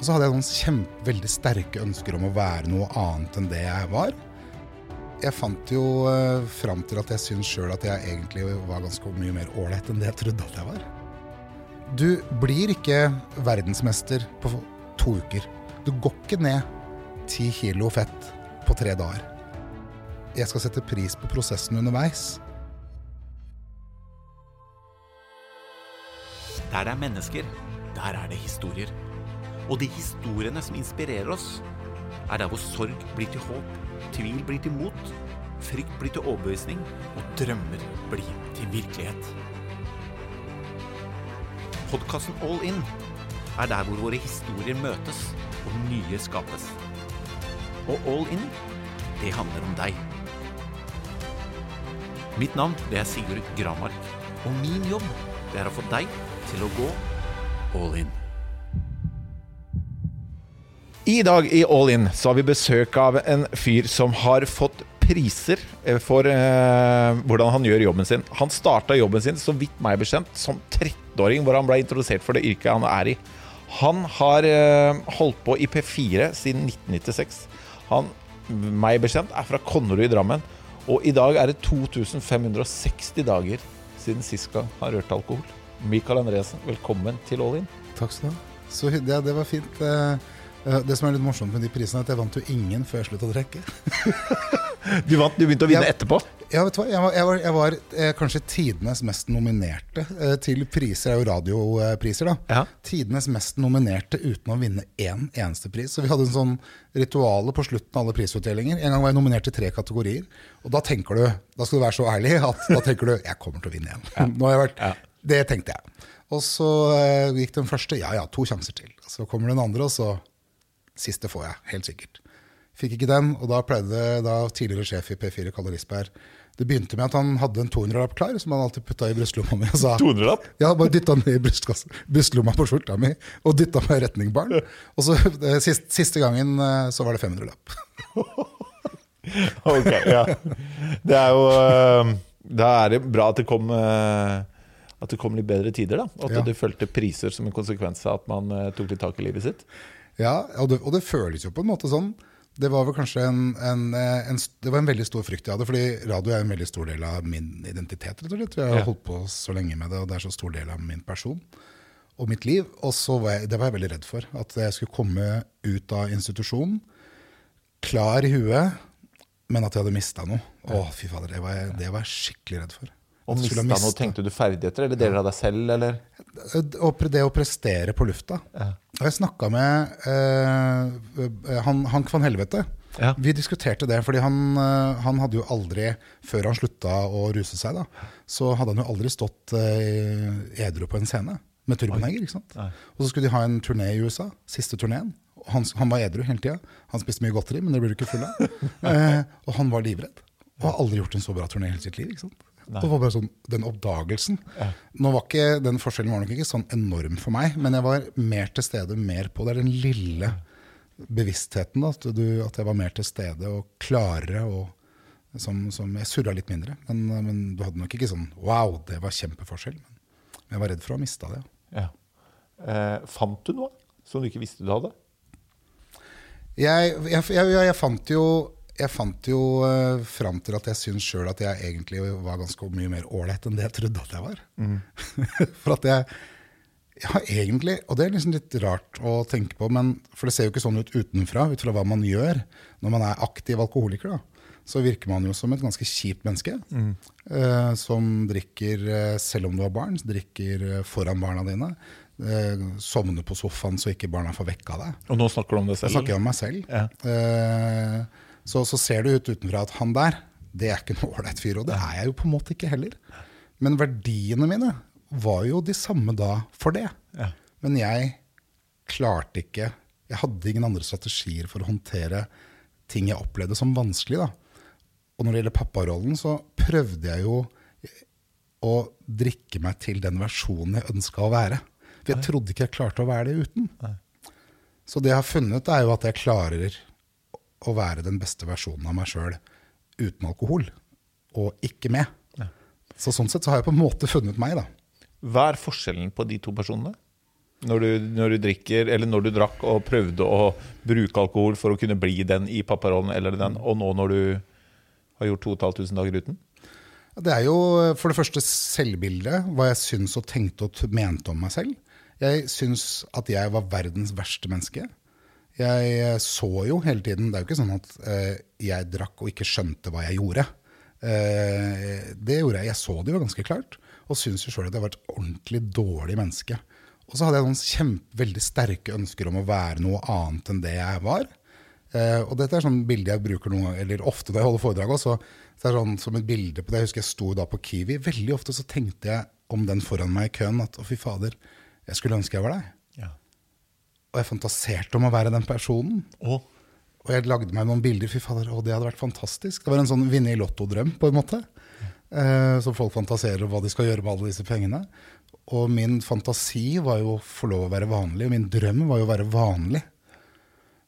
Og så hadde jeg noen kjempe, veldig sterke ønsker om å være noe annet enn det jeg var. Jeg fant jo uh, fram til at jeg syns sjøl at jeg egentlig var ganske mye mer ålreit enn det jeg trodde at jeg var. Du blir ikke verdensmester på to uker. Du går ikke ned ti kilo fett på tre dager. Jeg skal sette pris på prosessen underveis. Der det er mennesker, der er det historier. Og de historiene som inspirerer oss, er der hvor sorg blir til håp, tvil blir til mot, frykt blir til overbevisning, og drømmer blir til virkelighet. Podkasten All In er der hvor våre historier møtes og nye skapes. Og All In, det handler om deg. Mitt navn det er Sigurd Gramark, og min jobb det er å få deg til å gå all in. I dag i All In så har vi besøk av en fyr som har fått priser for eh, hvordan han gjør jobben sin. Han starta jobben sin, så vidt meg bekjent, som 13-åring, hvor han ble introdusert for det yrket han er i. Han har eh, holdt på i P4 siden 1996. Han, meg bekjent, er fra Konnerud i Drammen. Og i dag er det 2560 dager siden sist gang han rørte alkohol. Mikael Andresen, velkommen til All In. Takk skal du ha. Så, ja, det var fint. Eh, eh, det som er litt morsomt med de prisene, er at jeg vant jo ingen før jeg sluttet å drikke. Du, vant, du begynte å vinne jeg, etterpå? Ja, vet du hva? Jeg var, jeg var, jeg var eh, kanskje tidenes mest nominerte eh, til priser. Det er jo radiopriser, da. Ja. Tidenes mest nominerte uten å vinne én eneste pris. Så vi hadde en sånn rituale på slutten av alle prisutdelinger. En gang var jeg nominert til tre kategorier. Og da tenker du, da skal du være så ærlig at da tenker du jeg kommer til å vinne igjen. Nå har jeg vært, Det tenkte jeg. Og så eh, gikk den første. Ja ja, to sjanser til. Så kommer den andre, og så Siste får jeg, helt sikkert. Fikk ikke den, og da pleide da tidligere sjef i P4, Kalle Risberg Det begynte med at han hadde en 200-lapp klar, som han alltid putta i brystlomma mi. og sa- 200-lapp? Ja, bare dytta den i brystlomma på skjorta mi og dytta meg i retning barn. Og så eh, sist, Siste gangen eh, så var det 500-lapp. Ok, ja. Det er jo eh, Da er det bra at det kom At det kom litt bedre tider, da. At Ja. du fulgte priser som en konsekvens av at man tok litt tak i livet sitt. Ja, og det, og det føles jo på en måte sånn. Det var vel kanskje en, en, eh, en, det var en veldig stor frykt jeg hadde, fordi radio er en veldig stor del av min identitet. rett og slett. Jeg har Ja. holdt på så lenge med det, og det er så stor del av min person og mitt liv. Og så var jeg, det var jeg veldig redd for. At jeg skulle komme ut av institusjonen klar i huet, men at jeg hadde mista noe. Å, fy fader, det var, jeg, det var jeg skikkelig redd for. Og mista noe, tenkte du ferdigheter, eller deler av deg selv, eller? det å prestere på lufta. Og jeg snakka med eh, eh, han, Hank van Helvete. Ja. Vi diskuterte det, fordi han, eh, han hadde jo aldri, før han slutta å ruse seg, da, så hadde han jo aldri stått eh, edru på en scene med turboneger. ikke sant? Og så skulle de ha en turné i USA, siste turneen. Han, han var edru hele tida. Han spiste mye godteri, men det blir du ikke full av. Eh, og han var livredd. Og har aldri gjort en så bra turné i hele sitt liv. ikke sant? Det var bare sånn, Den oppdagelsen. Nå var ikke, Den forskjellen var nok ikke sånn enorm for meg, men jeg var mer til stede mer på det. Den lille bevisstheten. Da, at, du, at jeg var mer til stede og klarere. og som, som Jeg surra litt mindre. Men, men du hadde nok ikke sånn Wow, det var kjempeforskjell. Men jeg var redd for å ha mista det. Ja. Eh, fant du noe som du ikke visste du hadde? Jeg, jeg, jeg, jeg fant jo jeg fant jo uh, fram til at jeg syns sjøl at jeg egentlig var ganske mye mer ålreit enn det jeg trodde at jeg var. for at jeg Ja, egentlig, og det er liksom litt rart å tenke på, men, for det ser jo ikke sånn ut utenfra, ut fra hva man gjør. Når man er aktiv alkoholiker, da, så virker man jo som et ganske kjipt menneske. eh, som drikker, eh, selv om du har barn, drikker foran barna dine. Uh, sovner på sofaen så ikke barna får vekka deg. Og nå snakker du om det Jeg snakker om meg selv. Ja. Eh, så, så ser det ut utenfra at han der, det er ikke noe ålreit fyr. Og det er jeg jo på en måte ikke heller. Men verdiene mine var jo de samme da for det. Ja. Men jeg klarte ikke Jeg hadde ingen andre strategier for å håndtere ting jeg opplevde som vanskelig. da. Og når det gjelder papparollen, så prøvde jeg jo å drikke meg til den versjonen jeg ønska å være. For jeg trodde ikke jeg klarte å være det uten. Så det jeg har funnet, er jo at jeg klarer å være den beste versjonen av meg sjøl uten alkohol, og ikke med. Så sånn sett så har jeg på en måte funnet meg, da. Hva er forskjellen på de to personene? Når du, når du drikker, eller når du drakk og prøvde å bruke alkohol for å kunne bli den i papparollen eller den, og nå når du har gjort 2500 dager uten? Det er jo for det første selvbildet, hva jeg syns og tenkte og mente om meg selv. Jeg syns at jeg var verdens verste menneske. Jeg så jo hele tiden Det er jo ikke sånn at eh, jeg drakk og ikke skjønte hva jeg gjorde. Eh, det gjorde jeg. Jeg så det jo ganske klart. Og syns jo sjøl at jeg var et ordentlig dårlig menneske. Og så hadde jeg noen kjempe, veldig sterke ønsker om å være noe annet enn det jeg var. Eh, og dette er sånn bilde jeg bruker noe, eller ofte når jeg holder foredrag også. Så det er sånn som et bilde på det. Jeg husker jeg sto da på Kiwi. Veldig ofte så tenkte jeg om den foran meg i køen at å, fy fader, jeg skulle ønske jeg var deg. Og jeg fantaserte om å være den personen. Og Og jeg lagde meg noen bilder. Fy fader, å, det hadde vært fantastisk. Det var en sånn vinne i lotto-drøm, på en måte. Eh, så folk fantaserer om hva de skal gjøre med alle disse pengene. Og min fantasi var jo å få lov å være vanlig, og min drøm var jo å være vanlig.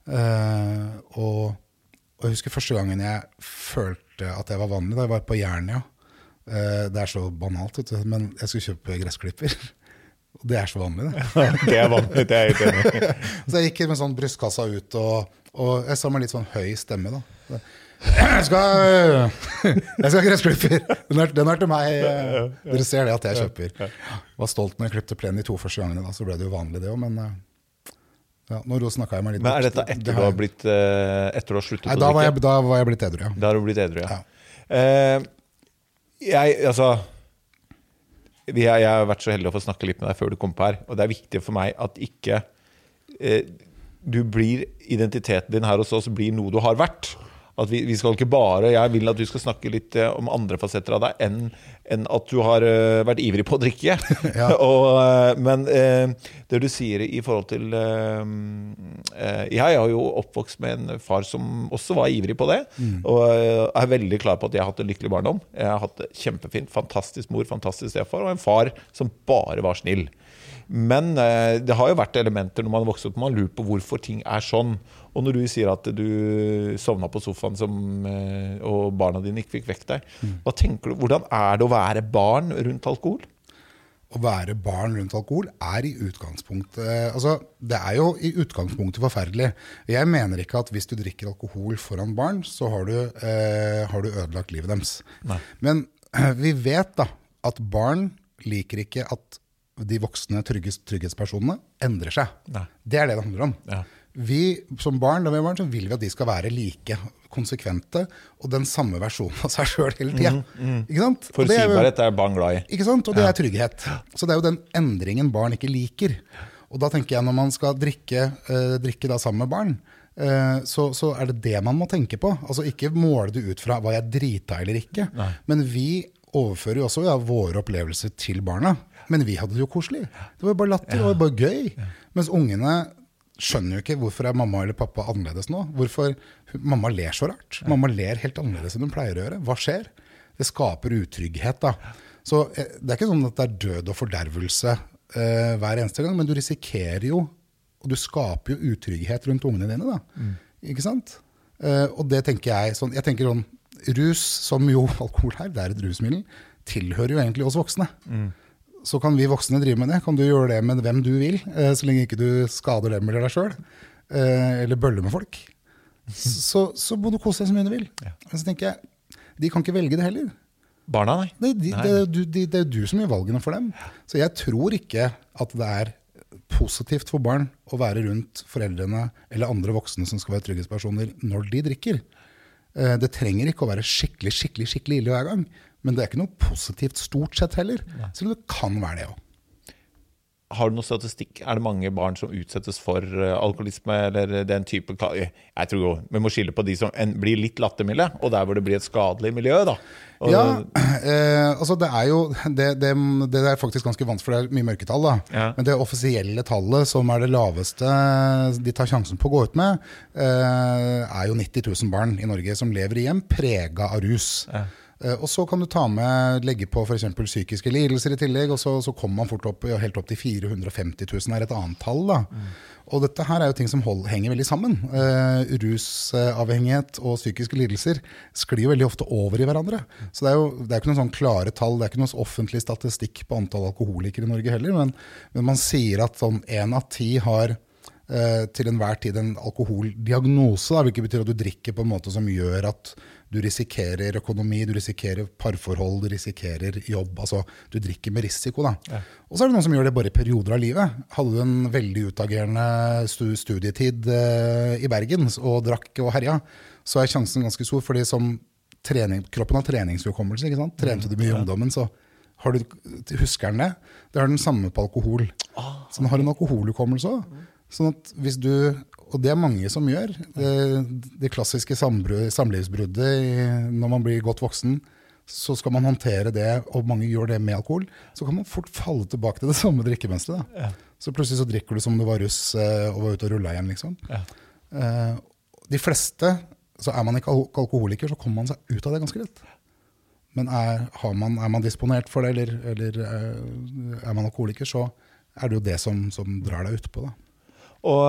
Eh, og, og jeg husker første gangen jeg følte at jeg var vanlig, da jeg var på Jernia. Eh, det er så banalt, men jeg skulle kjøpe gressklipper. Og det er så vanlig, det. det er vanlig, det er jeg helt enig. Så jeg gikk med sånn brystkassa ut, og, og jeg sa med litt sånn høy stemme, da. Jeg skal, jeg skal ha gressklipper! Den er, den er til meg. Dere ser det at jeg kjøper. Var stolt når jeg klippte plenen de to første gangene. Da, så ble det jo vanlig, det òg, men eh, ja, nå snakka jeg meg litt Men er bort. dette Det etter du har blitt eh, Etter du har sluttet Nei, da var, drikke? jeg, da var jeg blitt edru, ja. Da har du blitt edru, ja. Ja. Eh, jeg, altså Jeg har vært så heldig å få snakke litt med deg før du kom på her. Og det er viktig for meg at ikke eh, du blir Identiteten din her hos oss blir noe du har vært. At vi, vi skal ikke bare Jeg vil at du skal snakke litt eh, om andre fasetter av deg enn enn at du har eh, vært ivrig på å drikke. Ja. og, eh, men det du sier i forhold til Jeg er jo oppvokst med en far som også var ivrig på det. Og eh, er veldig klar på at jeg har hatt en lykkelig barndom. Jeg har hatt det kjempefint. Fantastisk mor, fantastisk stefar, og en far som bare var snill. Men eh, det har jo vært elementer når man vokser opp, man lurer på hvorfor ting er sånn. Og når du sier at du sovna på sofaen som, eh, og barna dine ikke fikk vekk deg, hva tenker du, hvordan er det å være barn rundt alkohol? Å være barn rundt alkohol er i utgangspunktet altså, Det er jo i utgangspunktet forferdelig. Jeg mener ikke at hvis du drikker alkohol foran barn, så har du, eh, har du ødelagt livet deres. Nei. Men eh, vi vet da at barn liker ikke at de voksne trygghetspersonene endrer seg. Nei. Det er det det handler om. Ja. Vi som barn, da vi barn så vil vi at de skal være like konsekvente og den samme versjonen av seg sjøl hele tida. Og er Forutsigbarhet er barn glad i. ikke sant? Og det er trygghet. Så det er jo den endringen barn ikke liker. Og da tenker jeg når man skal drikke, eh, drikke da sammen med barn, eh, så, så er det det man må tenke på. Altså ikke måle det ut fra hva jeg drita eller ikke. Men vi overfører jo også ja, våre opplevelser til barna. Men vi hadde det jo koselig. Det var bare latter, det var bare gøy. Mens ungene skjønner jo ikke hvorfor er mamma eller pappa annerledes nå. Hvorfor Mamma ler så rart. Mamma ler helt annerledes enn hun pleier å gjøre. Hva skjer? Det skaper utrygghet, da. Så eh, det er ikke sånn at det er død og fordervelse eh, hver eneste gang, men du risikerer jo, og du skaper jo utrygghet rundt ungene dine, da. Ikke sant? Eh, og det tenker jeg sånn Jeg tenker sånn Rus, som jo alkohol er, det er et rusmiddel, tilhører jo egentlig oss voksne. Så kan vi voksne drive med det. Kan du gjøre det med hvem du vil, eh, så lenge ikke du skader dem eller deg sjøl, eller bøller med folk. Så, så må du kose deg så mye du vil. Men så tenker jeg, de kan ikke velge det heller. Barna, nei. Det, de, det, er du- de, det er du som gjør valgene for dem. Så jeg tror ikke at det er positivt for barn å være rundt foreldrene eller andre voksne som skal være trygghetspersoner når de drikker. Eh, Det trenger ikke å være skikkelig skikkelig, skikkelig ille hver gang. Men det er ikke noe positivt stort sett heller. Selv om det kan være det òg. Har du noe statistikk? Er det mange barn som utsettes for eh, alkoholisme eller den type Jeg tror jo, Vi må skille på de som en, blir litt lattermilde, og der hvor det blir et skadelig miljø. da. Og, Ja, eh, altså det er jo det, det, det er faktisk ganske vanskelig, for det er mye mørketall. da. Ja. Men det offisielle tallet, som er det laveste de tar sjansen på å gå ut med, eh, er jo 90 000 barn i Norge som lever i hjem prega av rus. Ja. Eh, og så kan du ta med, legge på f.eks. psykiske lidelser i tillegg, og så, så kommer man fort opp, ja, helt opp til 450 000 er et annet tall. da. Og dette her er jo ting som hold, henger veldig sammen. Eh, rusavhengighet og psykiske lidelser sklir jo veldig ofte over i hverandre. Så det er jo det er ikke noen sånn klare tall, det er ikke noen offentlig statistikk på antall alkoholikere i Norge heller, men, men man sier at sånn én av ti har eh, til enhver tid en alkoholdiagnose, da, hvilket betyr at du drikker på en måte som gjør at du risikerer økonomi, du risikerer parforhold, du risikerer jobb. altså Du drikker med risiko. da. Ja. Og så er det noen som gjør det bare i perioder av livet. Hadde du en veldig utagerende studietid eh, i Bergen og drakk og herja, så er sjansen ganske stor. fordi som trening, kroppen har treningshukommelse. ikke sant? Trente du mye i ungdommen, så har du, husker den det. Det har den samme på alkohol. Ah. Så den har en alkoholhukommelse òg. Sånn at hvis du og det er mange som gjør. Det, det klassiske samlivsbruddet når man blir godt voksen. Så skal man håndtere det, og mange gjør det med alkohol. Så kan man fort falle tilbake til det samme drikkemønsteret. Ja. Så plutselig så drikker du som du var russ eh, og var ute og rulla igjen. liksom. Ja. Eh, de fleste, så er man ikke alkoholiker, så kommer man seg ut av det ganske lett. Men er, man, er man disponert for det, eller, eller, eh, er man alkoholiker, så er det jo det som, som drar deg utpå. Og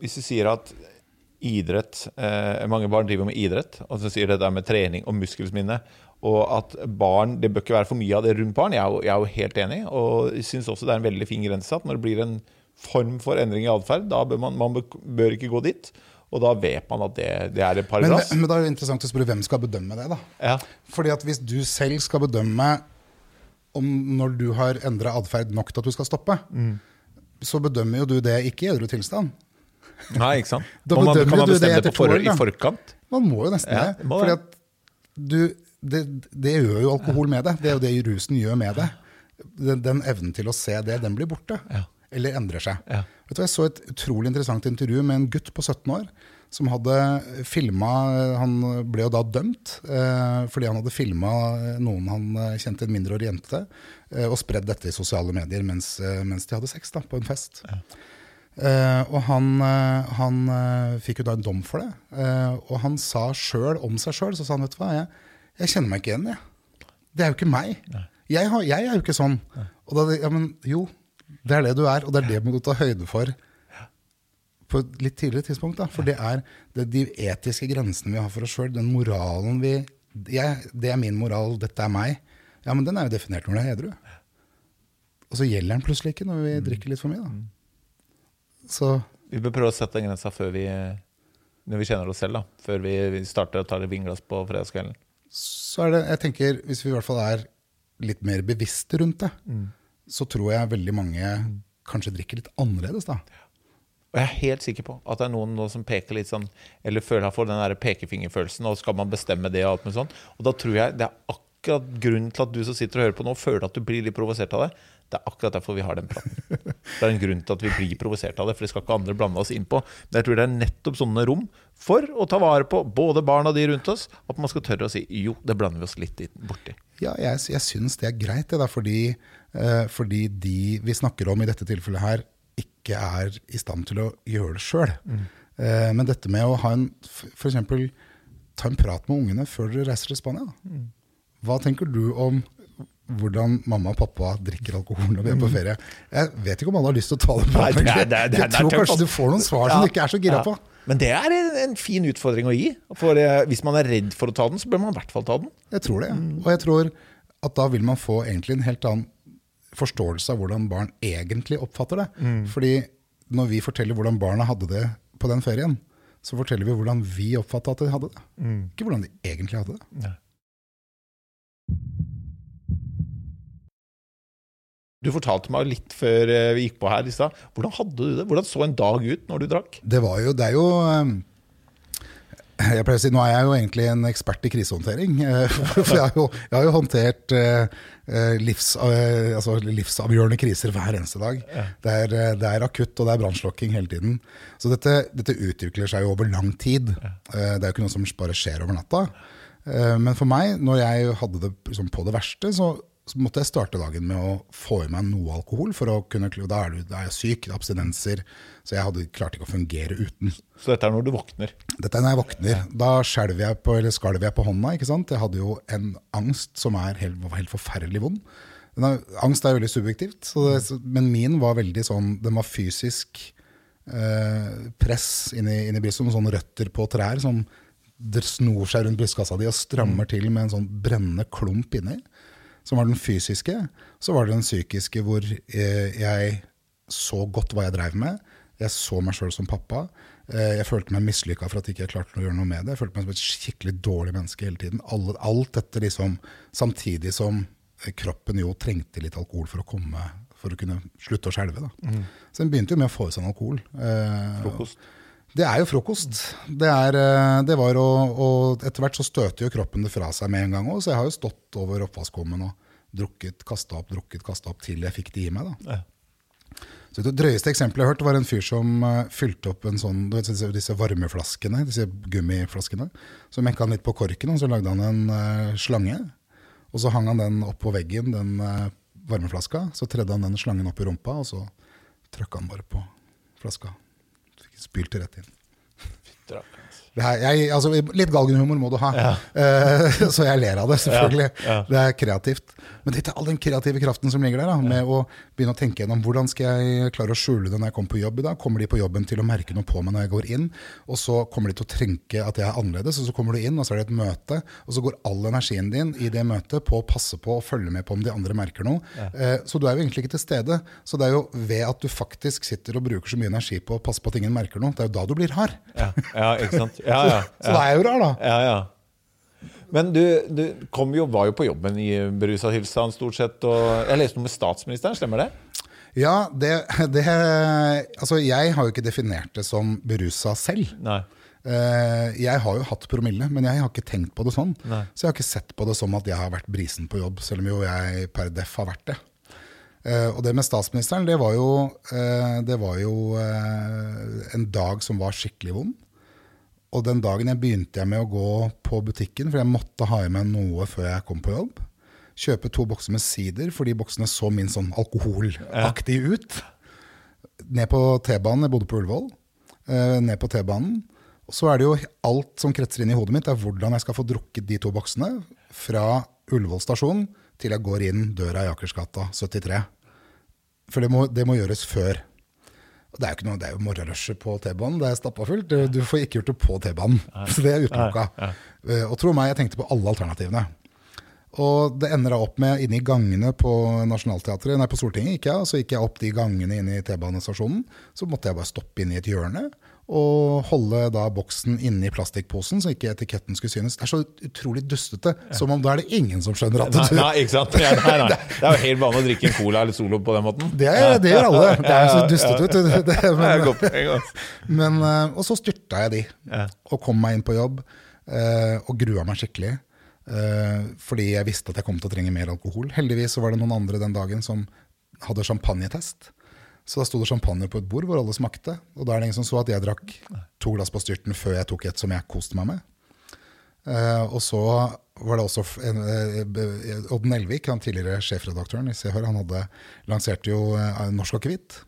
hvis du sier at idrett eh, Mange barn driver med idrett, og så sier det der med trening og muskelsminne. Og at barn, Det bør ikke være for mye av det rundt barn. Jeg er jo, jeg er jo helt enig. Og syns også det er en veldig fin grense at når det blir en form for endring i atferd, da bør man, man bør ikke gå dit. Og da vet man at det, det er et par men, men, da er det interessant å spørre hvem skal bedømme det. da? Ja. Fordi at Hvis du selv skal bedømme om når du har endra atferd nok til at du skal stoppe, mm. så bedømmer jo du det ikke i edru tilstand. Nei, ikke sant? Da man, kan man bestemme det, for, i forkant? Man må jo nesten ja, det. Fordi at du, det, det, gjør jo alkohol med det. Det er jo det rusen gjør med det. Den, den evnen til å se det, den blir borte. Ja. Eller endrer seg. Ja. Vet du, jeg så et utrolig interessant intervju med en gutt på 17 år som hadde filma Han ble jo da dømt eh, fordi han hadde filma noen han kjente, en mindreårig jente, eh, og spredd dette i sosiale medier mens, eh, mens de hadde sex da, på en fest. Ja. Uh, og han, uh, han uh, fikk jo da en dom for det. og han sa sjøl om seg sjøl så sa han, vet du hva, jeg, jeg kjenner meg ikke igjen. Jeg. Det er jo ikke meg. Jeg, har, jeg, er jo ikke sånn. Nei. Og da, ja, men jo, det er det du er, og det er det må ta høyde for på et litt tidligere tidspunkt. Da. For det er det, de etiske grensene vi har for oss sjøl, den moralen vi jeg, Det er min moral, dette er meg. Ja, men den er jo definert når du er edru. Og så gjelder den plutselig ikke når vi mm. drikker litt for mye. da. Så Vi bør prøve å sette den grensa før vi når vi kjenner oss selv, da. Før vi starter å ta litt vinglass på fredagskvelden. Så er det, jeg tenker, Hvis vi i hvert fall er litt mer bevisste rundt det, mm. så tror jeg veldig mange kanskje drikker litt annerledes da. Og jeg er helt sikker på at det er noen nå som peker litt sånn, eller føler får den der pekefingerfølelsen, og skal man bestemme det og alt med sånn. Og da tror jeg det er akkurat grunnen til at du som sitter og hører på nå, føler at du blir litt provosert av det. Det er akkurat derfor vi har den praten. Det er en grunn til at vi blir provosert av det, for det skal ikke andre blande oss innpå. Men jeg tror det er nettopp sånne rom for å ta vare på både barna og de rundt oss, at man skal tørre å si jo, det blander vi oss litt borti. Ja, jeg, jeg syns det er greit, det da, fordi, eh, fordi, de vi snakker om i dette tilfellet her, ikke er i stand til å gjøre det sjøl. Mm. Eh, men dette med å ha en f.eks. ta en prat med ungene før dere reiser til Spania. Mm. Hva tenker du om hvordan mamma og pappa drikker alkohol når vi er på mm. ferie. Jeg vet ikke om alle har lyst til å ta det på. Nei, det er, det er, jeg tror kanskje du får noen svar som du ikke er så gira på. Men det er en, en, fin utfordring å gi. For eh, Hvis man er redd for å ta den, så bør man i hvert fall ta den. Jeg tror det. Mm. Og jeg tror at da vil man få egentlig en helt annen forståelse av hvordan barn egentlig oppfatter det. Mm. Fordi når vi forteller hvordan barna hadde det på den ferien, så forteller vi hvordan vi oppfatta at de hadde det. Mm. Ikke hvordan de egentlig hadde det. Ja. Du fortalte meg litt før eh, vi gikk på her i stad. Hvordan hadde du det? Hvordan så en dag ut når du drakk? Det var jo, det er jo eh, jeg pleier å si, Nå er jeg jo egentlig en ekspert i krisehåndtering. Eh, for jeg har jo, jeg har jo håndtert livs, altså livsavgjørende kriser hver eneste dag. Det er, det er akutt, og det er brannslokking hele tiden. Så dette, dette, utvikler seg jo over lang tid. Det er jo ikke noe som bare skjer over natta. Men for meg, når jeg hadde det liksom på det verste, så så måtte jeg starte dagen med å få i meg noe alkohol. for å kunne, Da er, du, da er jeg syk, det er abstinenser, så jeg hadde klart ikke å fungere uten. Så dette er når du våkner? Dette er når jeg våkner. Da skjelver jeg på, eller skalv jeg på hånda. ikke sant? Jeg hadde jo en angst som er helt, helt forferdelig vond. Er, angst er veldig subjektivt, det, men min var veldig sånn Den var fysisk eh, press inni, inni brystet, med sånne røtter på trær som det snor seg rundt brystkassa di og strammer til med en sånn brennende klump inni som var den fysiske. Så var det den psykiske, hvor eh, jeg så godt hva jeg dreiv med. Jeg så meg sjøl som pappa. Eh, jeg følte meg mislykka for at jeg ikke klarte å gjøre noe med det. Jeg følte meg som et skikkelig dårlig menneske hele tiden. alt dette liksom, Samtidig som eh, kroppen jo trengte litt alkohol for å komme for å kunne slutte å skjelve. Mm. Så den begynte jo med å få i seg alkohol. Frokost? Det er jo frokost. Det, er, eh, det var å, og etter hvert så støter jo kroppen det fra seg med en gang òg. Så jeg har jo stått over oppvaskkummen og drukket, kasta opp, drukket, kasta opp til jeg fikk det i meg. da. Ja. Så Det drøyeste eksempelet jeg har hørt, var en fyr som uh, fylte opp en sånn, du vet, disse varmeflaskene, disse gummiflaskene. Så mekka han litt på korken, og så lagde han en uh, slange. Og så hang han den opp på veggen, den uh, varmeflaska. Så tredde han den slangen opp i rumpa, og så trøkka han bare på flaska spylte rett inn. Her, jeg, altså, litt galgenhumor må du ha, ja. uh, så jeg ler av det, selvfølgelig. Ja, ja. Det er kreativt. Men dette er all den kreative kraften som ligger der, da, med å begynne å tenke gjennom hvordan skal jeg klare å skjule det når jeg kommer på jobb i dag. Kommer de på jobben til å merke noe på meg når jeg går inn? Og så kommer de til å tenke at jeg er annerledes, og så kommer du inn, og så er det et møte, og så går all energien din i det møtet på å passe på og følge med på om de andre merker noe. Uh, så du er jo egentlig ikke til stede. Så det er jo ved at du faktisk sitter og bruker så mye energi på å passe på at ingen merker noe, det er jo da du blir hard. Ja, ja ikke sant? Ja, ja, så da er jeg jo rar, da. Ja, ja. Men du, du jo, var jo på jobben i berusa tilstand stort sett. Og jeg leste noe med statsministeren, stemmer det? Ja, det, det, Altså, jeg har jo ikke definert det som berusa selv. Nei. Eh, jeg har jo hatt promille, men jeg har ikke tenkt på det sånn. Nei. Så jeg har ikke sett på det som at jeg har vært brisen på jobb, selv om jo jeg per def har vært det. Uh, og det med statsministeren, det var jo, uh, det var jo en dag som var skikkelig vond. Og den dagen jeg begynte jeg med å gå på butikken, for jeg måtte ha i meg noe før jeg kom på jobb. Kjøpe to bokser med sider, fordi boksene så min sånn alkoholaktig ut. Ned på T-banen, jeg bodde på Ullevål. Eh, ned på T-banen. Og så er det jo alt som kretser inn i hodet mitt, er hvordan jeg skal få drukket de to boksene fra Ullevål stasjon til jeg går inn døra i Akersgata 73. For det må, det må gjøres før det er jo ikke noe, det er jo morgenrushet på T-banen. Det er stappa fullt. Du får ikke gjort det på T-banen. Så det er utelukka. Eh, og tro meg, jeg tenkte på alle alternativene. Og det ender da opp med inne i gangene på Nationaltheatret, nei på Stortinget gikk jeg, så gikk jeg opp de gangene inn i T-banestasjonen. Så måtte jeg bare stoppe inn i et hjørne og holde da boksen inni plastikkposen, så ikke etiketten skulle synes. Det er så utrolig dustete. Som om da er det ingen som skjønner at du Nei, nei ikke sant? Ja, nei, nei. Det er jo helt vanlig å drikke en cola eller Solo på den måten. Det, er, det gjør alle. Det er så dustete ut. Det, men, men, eh, og så styrta jeg de, og kom meg inn på jobb. Eh, og grua meg skikkelig. Eh, fordi jeg visste at jeg kom til å trenge mer alkohol. Heldigvis så var det noen andre den dagen som hadde champagnetest. Så da sto det champagne på et bord hvor alle smakte. Og da er det ingen som så at jeg drakk to glass på styrten før jeg tok et som jeg koste meg med. Uh, og så var det også uh, Odd Nelvik, han tidligere sjefredaktøren i Se Hør, han hadde lanserte jo uh, Norsk akevitt.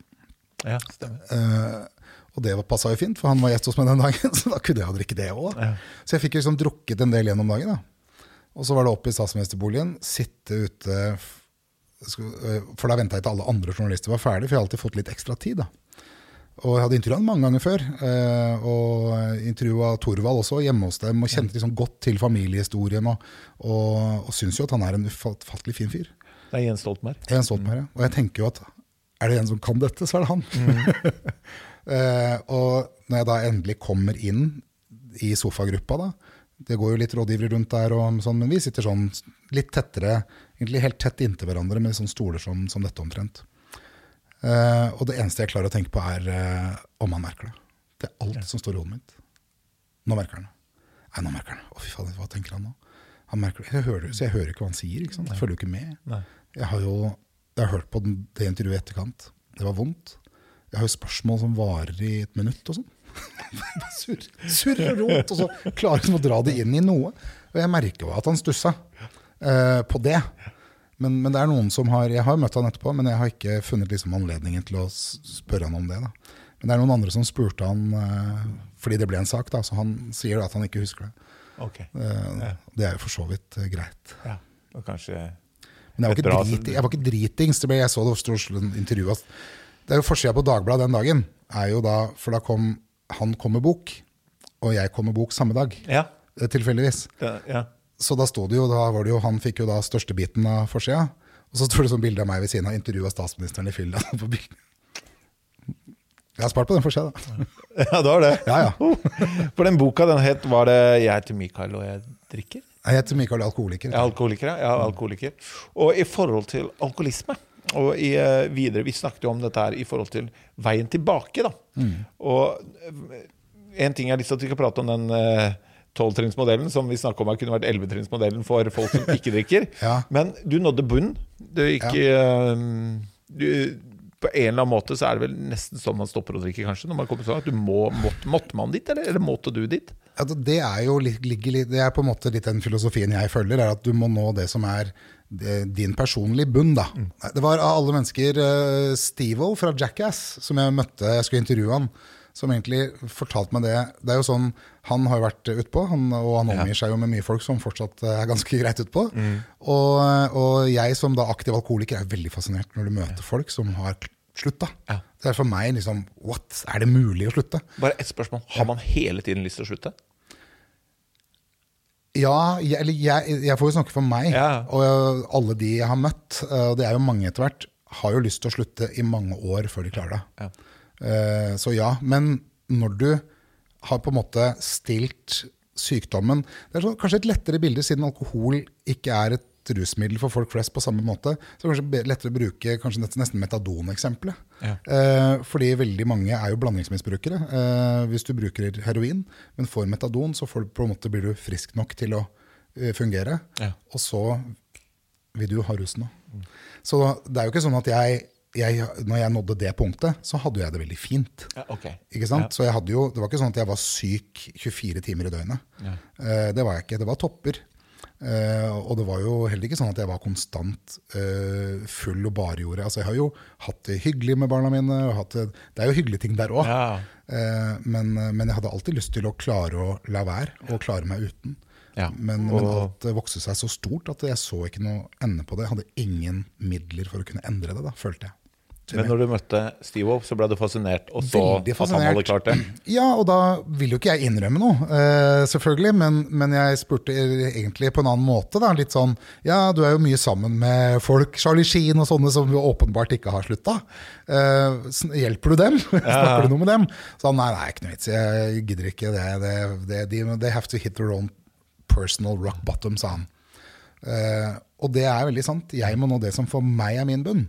Ja, stemmer. og det passa jo fint, for han var gjest hos meg den dagen, så da kunne jeg drikke det òg. Ja. Så jeg fikk liksom drukket en del gjennom dagen. da. Og så var det opp i statsministerboligen, sitte ute Eh, for da venta jeg til alle andre journalister var ferdig, for jeg har alltid fått litt ekstra tid. da. Og jeg hadde intervjua ham mange ganger før. Eh, og intervjua Thorvald også hjemme hos dem. Og kjente liksom godt til familiehistorien. Og, og, og syns jo at han er en ufattelig fin fyr. Det er Jens Stoltenberg. Jens Stoltenberg, ja. Og jeg tenker jo at er det en som kan dette, så er det han. Mm. eh, og når jeg da endelig kommer inn i sofagruppa, da, det går jo litt rådgivere rundt der, og sånn, men vi sitter sånn litt tettere, egentlig helt tett inntil hverandre med sånne stoler som, som dette omtrent. Uh, og det eneste jeg klarer å tenke på, er uh, om han merker det. Det er alt som står i hodet mitt. Nå merker han det. Nei, nå merker han det. Å, fy faen, hva tenker han nå? Han merker det. Jeg hører, så jeg hører ikke hva han sier. ikke sant? Jeg følger jo ikke med. Nei. Jeg har jo jeg har hørt på det intervjuet i etterkant. Det var vondt. Jeg har jo spørsmål som varer i et minutt og sånn. Surr sur og rot, og så klarer han å dra det inn i noe. Og jeg merker jo at han stussa uh, på det. Men, men, det er noen som har Jeg har møtt han etterpå, men jeg har ikke funnet liksom anledningen til å spørre han om det. da. Men det er noen andre som spurte han uh, fordi det ble en sak, da, så han sier at han ikke husker det. Okay. Uh, ja. Det er jo for så vidt greit. Ja, og kanskje... Men jeg var, ikke drit, jeg var ikke dritings. Det ble, jeg så det stod intervjuet. Det er jo Forsida på Dagbladet den dagen, er jo da, for da kom han kom med bok, og jeg kom med bok samme dag. Ja. Tilfeldigvis. Ja, ja. Så da sto det jo, da var det jo, han fikk jo da største biten av forsida. Og så står det sånn bilde av meg ved siden av intervjuet statsministeren i Finland. Jeg har spart på den forsida, da. Ja, det var det? Ja, ja. For den boka den het Var det 'Jeg heter Mikael og jeg drikker'? Jeg heter Mikael Alkoholiker. Ja, alkoholiker, ja. alkoholiker. Og i forhold til alkoholisme og i, uh, videre, Vi snakket jo om dette her i forhold til veien tilbake. da. Mm. Og uh, en ting jeg har lyst til at vi skal prate om den uh, tolvtrinnsmodellen, som vi snakka om her kunne vært ellevetrinnsmodellen for folk som ikke drikker. ja. Men du nådde bunnen. Du gikk ja. du, På en eller annen måte så er det vel nesten sånn man stopper å drikke, kanskje? når man kommer sånn at du må, måtte, måtte man dit, eller, eller måtte du dit? Ja, det er jo det er på en måte litt den filosofien jeg følger, er at du må nå det som er din personlige bunn. da. Mm. Det var av alle mennesker uh, Steve fra Jackass, som jeg møtte, jeg skulle intervjue han som egentlig fortalte meg det. Det er jo sånn, Han har jo vært utpå, han, og han omgir seg jo med mye folk som fortsatt er ganske greit utpå. Mm. Og, og, jeg som da aktiv alkoholiker er veldig fascinert når du møter folk som har slutta. Ja. Det er for meg liksom What? Er det mulig å slutte? Bare ett spørsmål. Har man hele tiden lyst til å slutte? Ja, jeg, eller jeg, jeg får jo snakke for meg. Ja. Og alle de jeg har møtt, og det er jo mange etter hvert, har jo lyst til å slutte i mange år før de klarer det. Ja. Eh, så ja. Men når du har på en måte stilt sykdommen Det er så, kanskje et lettere bilde, siden alkohol ikke er et rusmiddel for folk flest på samme måte. Så det er kanskje lettere å bruke kanskje nesten metadon-eksempelet. Ja. Eh, fordi veldig mange er jo blandingsmisbrukere. Eh, hvis du bruker heroin, men får metadon, så får du, på en måte blir du frisk nok til å fungere. Ja. Og så vil du ha rusen òg. Så det er jo ikke sånn at jeg jeg, når jeg nådde det punktet, så hadde jeg det veldig fint. Ja, okay. Ikke sant? Ja. Så jeg hadde jo, Det var ikke sånn at jeg var syk 24 timer i døgnet. Ja. Uh, det var jeg ikke. Det var topper. Uh, og det var jo heller ikke sånn at jeg var konstant uh, full og bare gjorde. Altså, jeg har jo hatt det hyggelig med barna mine. Det, det, er jo hyggelige ting der òg. Men, men, jeg hadde alltid lyst til å klare å la være, og klare meg uten. Men, men, alt vokste seg så stort at jeg så ikke noe ende på det. Jeg hadde ingen midler for å kunne endre det, da, følte jeg. Men når du møtte Steve så ble du fascinert, og så at han hadde klart det? Ja, og da vil jo ikke jeg innrømme noe, uh, selvfølgelig. Men, men, jeg spurte egentlig på en annen måte. Da, litt sånn Ja, du er jo mye sammen med folk, Charlie Sheen og sånne som vi åpenbart ikke har slutta. Uh, hjelper du dem? Snakker du noe med dem? Så han nei, nei, ikke noe vits. Jeg gidder ikke det. det, det de, they have to hit their own personal rock bottom, sa han. Uh, og det er veldig sant. Jeg må nå det som for meg er min bunn.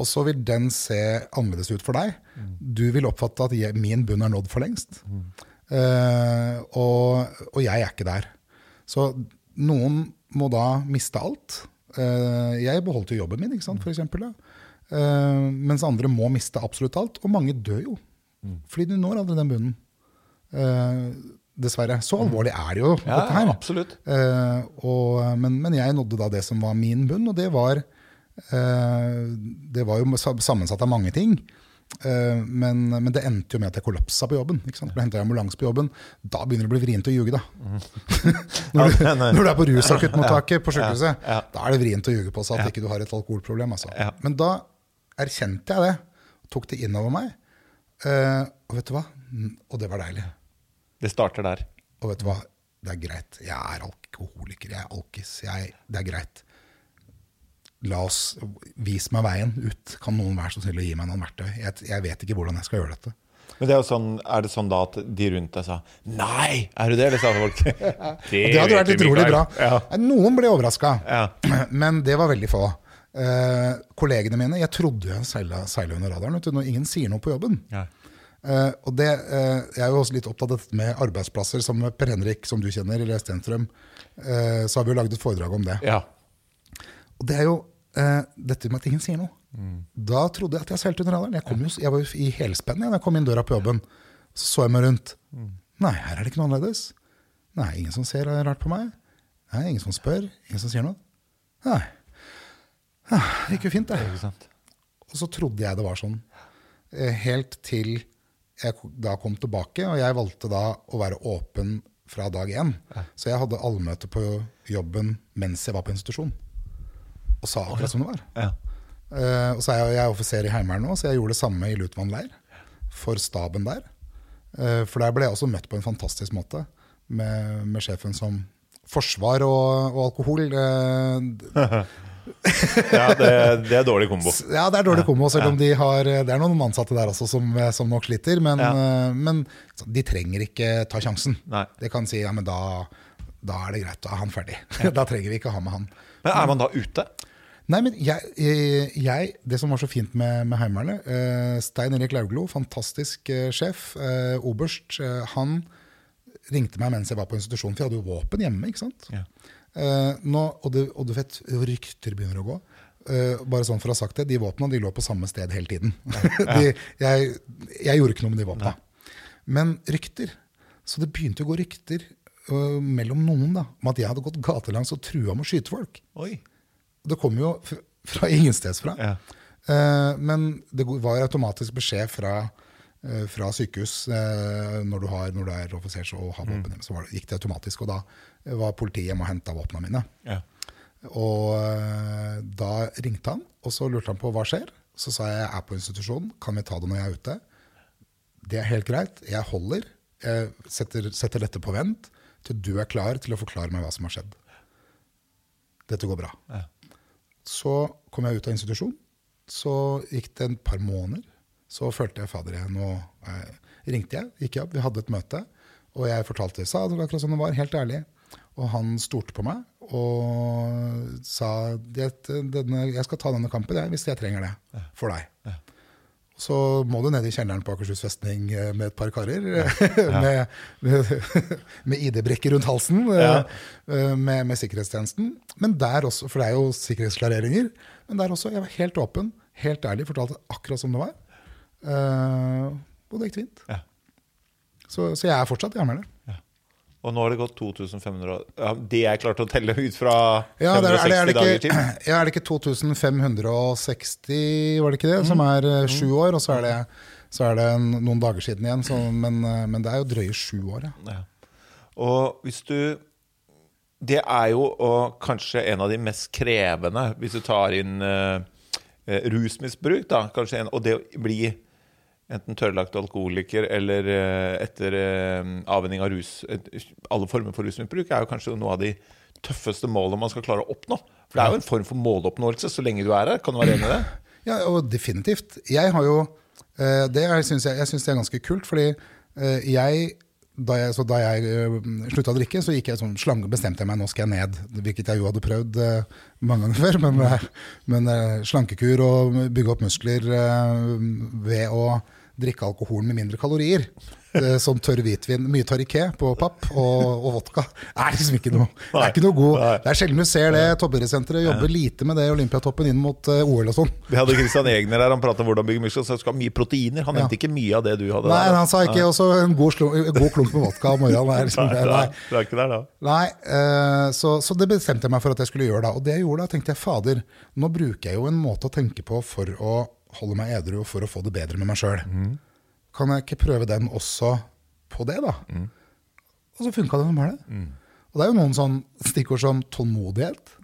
Og så vil den se annerledes ut for deg. Du vil oppfatte at jeg, min bunn er nådd for lengst. Mm. Uh, og, og, jeg er ikke der. Så noen må da miste alt. Uh, jeg beholdt jo jobben min, ikke sant, for eksempel, uh, mens andre må miste absolutt alt. Og mange dør jo. Mm. Fordi du når aldri den bunnen. dessverre. Så alvorlig er det jo, ja, dette her. Absolutt. Og, men, men, jeg nådde da det som var min bunn, og det var det var jo sammensatt av mange ting. Eh, men, men, det endte jo med at jeg kollapsa på jobben. Ikke sant? Ble henta i ambulanse på jobben. Da begynner det å bli vrient å ljuge, da. når, du, når, du, er på rusakuttmottaket på sykehuset, da er det vrient å ljuge på seg at ikke du har et alkoholproblem. Altså. Men da erkjente jeg det, tok det innover meg. Eh, og vet du hva? Og det var deilig. Det starter der. Og vet du hva? Det er greit. Jeg er alkoholiker. Jeg er alkis. Jeg, det er greit la oss, Vis meg veien ut. Kan noen være så snill å gi meg noen verktøy? Jeg, jeg, vet ikke hvordan jeg skal gjøre dette. Men det Er jo sånn, er det sånn da at de rundt deg sa 'nei', er du det? Eller sa folk det, det hadde vært utrolig bra. Ja. Noen ble overraska, ja. men det var veldig få. Eh, kollegene mine Jeg trodde jeg seila, under radaren vet du, når ingen sier noe på jobben. Ja. Eh, og det, eh, Jeg er jo også litt opptatt av dette med arbeidsplasser. Som Per Henrik, som du kjenner, eller Stenstrøm, eh, så har vi jo laget et foredrag om det. Ja. Og det er jo eh, dette med at ingen sier noe. Mm. Da trodde jeg at jeg seilte under radaren. Jeg, kom jo, jeg var i helspenn da jeg kom inn døra på jobben. Så så jeg meg rundt. Mm. Nei, her er det ikke noe annerledes. Nei, ingen som ser rart på meg. Nei, Ingen som spør. Ingen som sier noe. Nei. Det gikk jo fint, det. Og så trodde jeg det var sånn. Eh, Helt til jeg da kom tilbake, og jeg valgte da å være åpen fra dag én. Så jeg hadde allmøte på jobben mens jeg var på institusjon. Og sa akkurat som det var. Ja. Eh, og så er jeg, jeg er offiser i Heimevernet nå, så jeg gjorde det samme i Lutvann leir. For staben der. Eh, for der ble jeg også møtt på en fantastisk måte. Med, med sjefen som forsvar og, og alkohol. eh, ja det, det er dårlig kombo. Ja, det er dårlig kombo, selv om de har, det er noen ansatte der også som, som nok sliter. Men, Ja. men de trenger ikke ta sjansen. Nei. De kan si ja, men da, da er det greit, da er han ferdig. da trenger vi ikke ha med han. Men er man da ute? Nei, men jeg, eh, jeg Det som var så fint med, med Heimevernet eh, Stein Erik Lauglo, fantastisk eh, sjef, eh, oberst, eh, han ringte meg mens jeg var på institusjon, for jeg hadde jo våpen hjemme. ikke sant? Ja. Eh, nå, og, du, og du vet, rykter begynner å gå. Bare sånn for å ha sagt det, De våpna de lå på samme sted hele tiden. de, jeg, jeg gjorde ikke noe med de våpna. Men rykter. Så det begynte å gå rykter mellom noen da, om at jeg hadde gått gatelangs og trua med å skyte folk. Oi. Det kom jo fra ingenstedsfra. Ja. Eh, men det var automatisk beskjed fra, eh, fra sykehus eh, når, du har, når du er offiser og har våpen hjemme. Så var det, gikk det automatisk. Og da var politiet hjemme og henta våpnene mine. Ja. Og da ringte han, og så lurte han på hva skjer. Så sa jeg jeg er på institusjon, kan vi ta det når jeg er ute? Det er helt greit, jeg holder. Jeg setter, setter dette på vent til du er klar til å forklare meg hva som har skjedd. Dette går bra. Ja. Så kom jeg ut av institusjon. Så gikk det et par måneder. Så følte jeg fader jeg, nå eh, ringte jeg, gikk jeg opp, vi hadde et møte. Og jeg fortalte sa det akkurat som det var, helt ærlig. Og han stolte på meg og sa at jeg skal ta denne kampen jeg, hvis jeg trenger det for deg. Så må du ned i kjelleren på Akershus festning eh, med et par karer. med med, med ID-brikke rundt halsen. eh, eh, Med, med sikkerhetstjenesten. Men der også, for det er jo sikkerhetsklareringer. Men der også, jeg var helt åpen, helt ærlig, fortalte akkurat som det var. Uh, og det gikk fint. Ja. Så, så jeg er fortsatt i Heimevernet. Og nå har det gått 2500 år. ja, Det jeg klarte å telle ut fra Ja, det er, det, er, 560 ikke, dager til. ja, er det ikke 2560, var det ikke det? Som er eh, sju år, og så er det, så er det en, noen dager siden igjen. Så, men, eh, men det er jo drøye sju år, ja. Ja. Og hvis du Det er jo og kanskje en av de mest krevende, hvis du tar inn eh, rusmisbruk, da, kanskje en, og det å bli enten tørrlagt alkoholiker eller eh, etter uh, avvenning av rus Alle former for rusmisbruk er jo kanskje noe av de tøffeste målene man skal klare å oppnå. For det er jo en form for måloppnåelse så lenge du er her. Kan du være enig i det? Ja, og definitivt. Jeg har jo eh, Det synes jeg, jeg syns det er ganske kult, fordi eh, jeg da jeg, så da jeg slutta å drikke, så gikk jeg sånn slange, bestemte jeg meg nå skal jeg ned. Hvilket jeg jo hadde prøvd eh, mange ganger før. Men, eh, men eh, slankekur og bygge opp muskler eh, ved å drikke alkohol med mindre kalorier. Som tørr hvitvin. Mye Tariqué på papp og, og vodka. Det er liksom ikke noe, det er ikke noe god Det er sjelden du ser det. Toppidrettssenteret jobber lite med det i Olympiatoppen inn mot eh, OL og sånn. Vi hadde Christian Egner her, han pratet om hvordan bygge muskler. Så skal ha mye proteiner. Han nevnte ikke mye av det du hadde. Nei, han sa ikke også en god, slum, god klump med vodka om morgenen. Liksom, Nei, nei, nei. det er ikke der, da. nei eh, så, så det bestemte jeg meg for at jeg skulle gjøre da. Og det jeg gjorde da, tenkte jeg fader, nå bruker jeg jo en måte å tenke på for å holde meg edru for å få det bedre med meg sjøl. Kan jeg ikke prøve den også på det, da? Og så funka det som bare det. Og det er jo noen sånn stikkord som tålmodighet.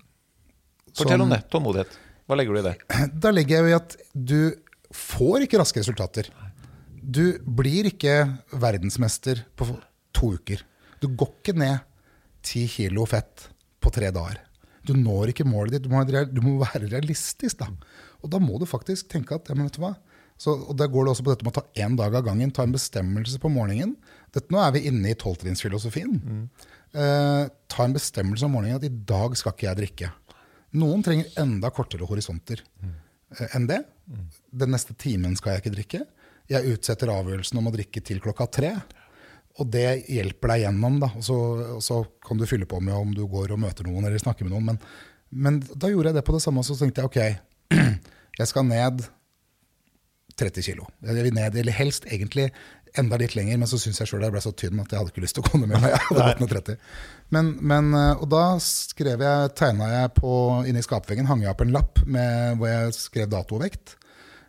Fortell om det. Tålmodighet. Hva legger du i det? Da legger jeg jo i at du får ikke raske resultater. Du blir ikke verdensmester på to uker. Du går ikke ned ti kilo fett på tre dager. Du når ikke målet ditt. Du må være realistisk, da. Og da må du faktisk tenke at ja, men vet du hva? Så, og Da går det også på dette med å ta én dag av gangen. Ta en bestemmelse på morgenen. Dette, nå er vi inne i tolvtrinnsfilosofien. Eh, ta en bestemmelse om morgenen at i dag skal ikke jeg drikke. Noen trenger enda kortere horisonter eh, enn det. Den neste timen skal jeg ikke drikke. Jeg utsetter avgjørelsen om å drikke til klokka tre. Og det hjelper deg gjennom. Da. Og, så, og så kan du fylle på med om du går og møter noen eller snakker med noen. Men, men da gjorde jeg det på det samme, og så tenkte jeg ok, jeg skal ned 30 kilo. Jeg vil ned, eller helst egentlig enda litt lenger, men så syns jeg sjøl jeg ble så tynn at jeg hadde ikke lyst til å gå ned med meg. Jeg hadde gått ned 30. Men, men, eh, og da skrev jeg, tegna jeg på inni skapveggen, hang jeg opp en lapp med, hvor jeg skrev dato og vekt.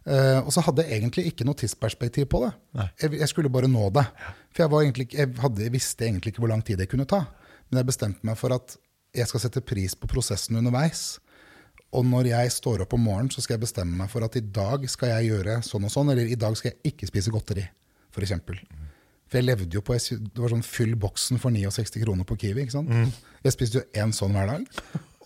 Uh, og så hadde jeg egentlig ikke noe tidsperspektiv på det. Jeg, jeg, skulle bare nå det. For jeg, egentlig, jeg, hadde, jeg, visste egentlig ikke hvor lang tid det kunne ta. Men jeg bestemte meg for at jeg skal sette pris på prosessen underveis. Og når jeg står opp om morgenen, så skal jeg bestemme meg for at i dag skal jeg gjøre sånn og sånn, eller i dag skal jeg ikke spise godteri f.eks. For, for jeg levde jo på Det var sånn fyll boksen for 69 kroner på Kiwi. ikke sant? Mm. Jeg spiste jo én sånn hver dag.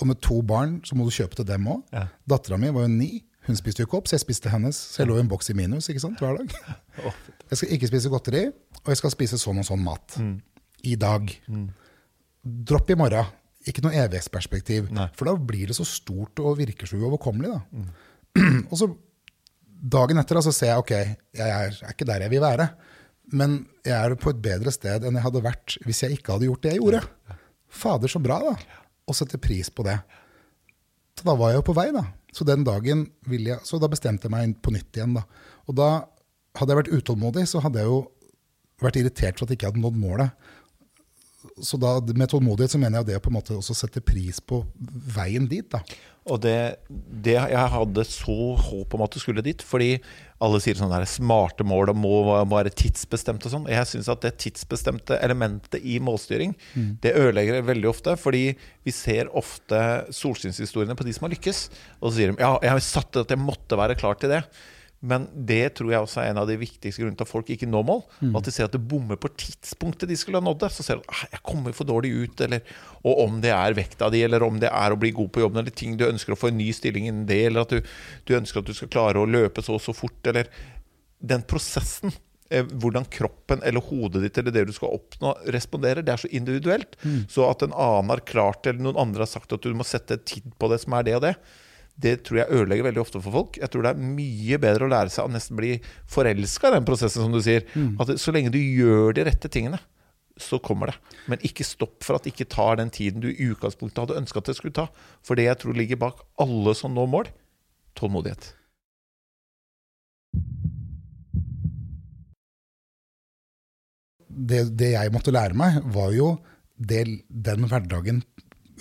Og med to barn så må du kjøpe til dem òg. Ja. Dattera mi var jo ni. Hun spiste jo ikke opp, så jeg spiste hennes. Så jeg lå i en boks i minus ikke sant, hver dag. Jeg skal ikke spise godteri, og jeg skal spise sånn og sånn mat. Mm. I dag. Mm. Dropp i morgen. Ikke noe evighetsperspektiv. For da blir det så stort og virker så uoverkommelig. da. Mm. og så dagen etter så ser jeg ok, jeg er, er, ikke der jeg vil være. Men jeg er på et bedre sted enn jeg hadde vært hvis jeg ikke hadde gjort det jeg gjorde. Fader, så bra, da. Og sette pris på det. Så da var jeg jo på vei, da. Så den dagen ville jeg, så da bestemte jeg meg på nytt igjen. da. Og da hadde jeg vært utålmodig, så hadde jeg jo vært irritert for at jeg ikke hadde nådd målet. Så da, med tålmodighet så mener jeg det å på en måte også sette pris på veien dit. da. Og det, det, Jeg hadde så håp om at du skulle dit. Fordi alle sier sånn der smarte mål og må være tidsbestemt og sånn. Jeg syns at det tidsbestemte elementet i målstyring, mm. det ødelegger veldig ofte. Fordi vi ser ofte solskinnshistoriene på de som har lykkes. Og så sier de ja, jeg har satt det at jeg måtte være klar til det. Men det tror jeg også er en av de viktigste grunnene til at folk ikke når mål. Mm. At de ser at det bommer på tidspunktet de skulle ha nådd det. Så ser de at «Ah, jeg kommer for dårlig ut, eller, og om det er vekta di, eller om det er å bli god på jobben, eller ting du ønsker å få en ny stilling innen det, eller at du, du ønsker at du skal klare å løpe så og så fort, eller Den prosessen, eh, hvordan kroppen eller hodet ditt eller det du skal oppnå, responderer, det er så individuelt. Mm. Så at en annen har klart det, eller noen andre har sagt at du må sette tid på det som er det og det, det tror jeg ødelegger veldig ofte for folk. Jeg tror det er mye bedre å lære seg å nesten bli forelska i den prosessen, som du sier. Mm. At så lenge du gjør de rette tingene, så kommer det. Men ikke stopp for at det ikke tar den tiden du i utgangspunktet hadde ønska at det skulle ta. For det jeg tror ligger bak alle som når mål tålmodighet. Det, det, jeg måtte lære meg, var jo det, den hverdagen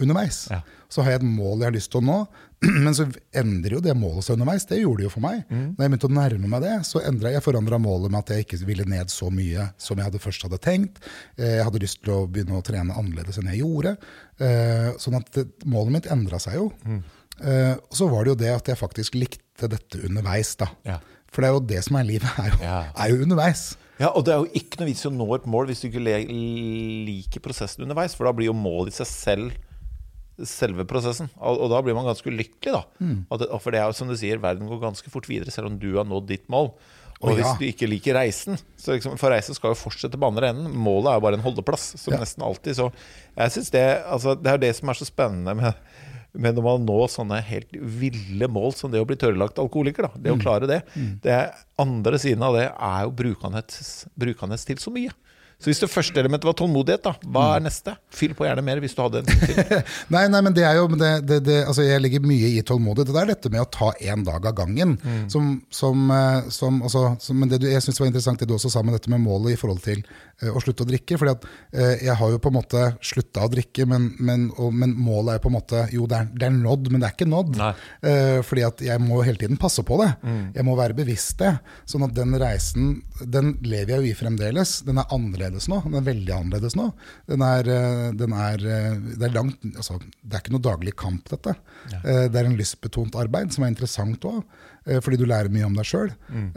underveis. Ja. Så har jeg et mål jeg har lyst til å nå, men så endrer jo det målet seg underveis. Det gjorde det jo for meg. Mm. Når jeg begynte å nærme meg det, så endra jeg forandra målet med at jeg ikke ville ned så mye som jeg hadde først hadde tenkt. Eh, jeg hadde lyst til å begynne å trene annerledes enn jeg gjorde. Eh, sånn at målet mitt endra seg jo. Mm. Eh, og så var det jo det at jeg faktisk likte dette underveis, da. Ja. For det er jo det som er livet, er jo, ja. er jo underveis. Ja, og det er jo ikke noe vits i å nå et mål hvis du ikke liker prosessen underveis, for da blir jo målet i seg selv selve prosessen. Og, da blir man ganske ulykkelig, da. Mm. For det er jo som du sier, verden går ganske fort videre, selv om du har nådd ditt mål. Og oh, hvis du ikke liker reisen så liksom, For reisen skal jo fortsette på andre enden. Målet er jo bare en holdeplass, som ja. nesten alltid. Så jeg synes det, altså, det er det som er så spennende med, med når man når sånne helt ville mål som det å bli tørrlagt alkoholiker. Da. Det å mm. klare det. Mm. Det andre siden av det er jo brukandes til så mye. Så hvis det første elementet var tålmodighet, da, hva er mm. neste? Fyll på gjerne mer hvis du hadde en til. nei, nei, men det er jo det, det, det, altså Jeg legger mye i tålmodighet. Det er dette med å ta én dag av gangen. Mm. Som, som, eh, som, altså, som, men det du, jeg syns var interessant det du også sa med dette med målet i forhold til uh, å slutte å drikke. fordi at uh, jeg har jo på en måte slutta å drikke, men, men, og, men, målet er på en måte Jo, det er, er nådd, men det er ikke nådd. Uh, fordi at jeg må hele tiden passe på det. Mm. Jeg må være bevisst det. Sånn at den reisen, den lever jeg jo i fremdeles. Den er annerledes annerledes nå. Den er veldig annerledes nå. Den er, eh, den er, eh, det, er langt, altså, det er ikke noe daglig kamp, dette. Ja. Eh, det er en lystbetont arbeid, som er interessant òg. Fordi du lærer mye om deg sjøl. Mm.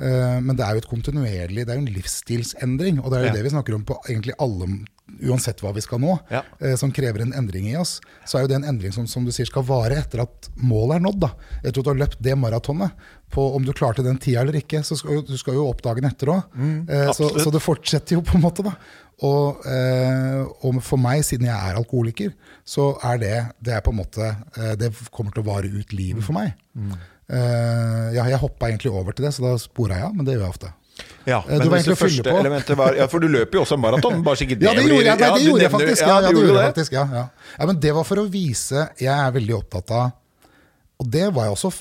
Men det er jo et kontinuerlig, det er jo en livsstilsendring. Og det er jo ja. det vi snakker om på egentlig alle uansett hva vi skal nå, ja. eh, som krever en endring i oss, så er jo det en endring som, som du sier skal vare etter at målet er nådd. da. Etter at du har løpt det maratonet. På om du klarte den tida eller ikke, så skal du skal jo opp dagen etter òg. Mm, eh, så, så, det fortsetter jo på en måte. da. Og, eh, og, for meg, siden jeg er alkoholiker, så er det det er på en måte, eh, det kommer til å vare ut livet for meg. Mm. Eh, ja, jeg hoppa egentlig over til det, så da spora jeg av, men det gjør jeg ofte. Ja, du var egentlig å fylle på. var Ja, for du løper jo også maraton. Bare sikkert det Ja, det gjorde jeg, nei, det gjorde jeg faktisk. Ja, ja, det gjorde jeg faktisk ja, ja. ja, Men det var for å vise Jeg er veldig opptatt av Og det var jeg også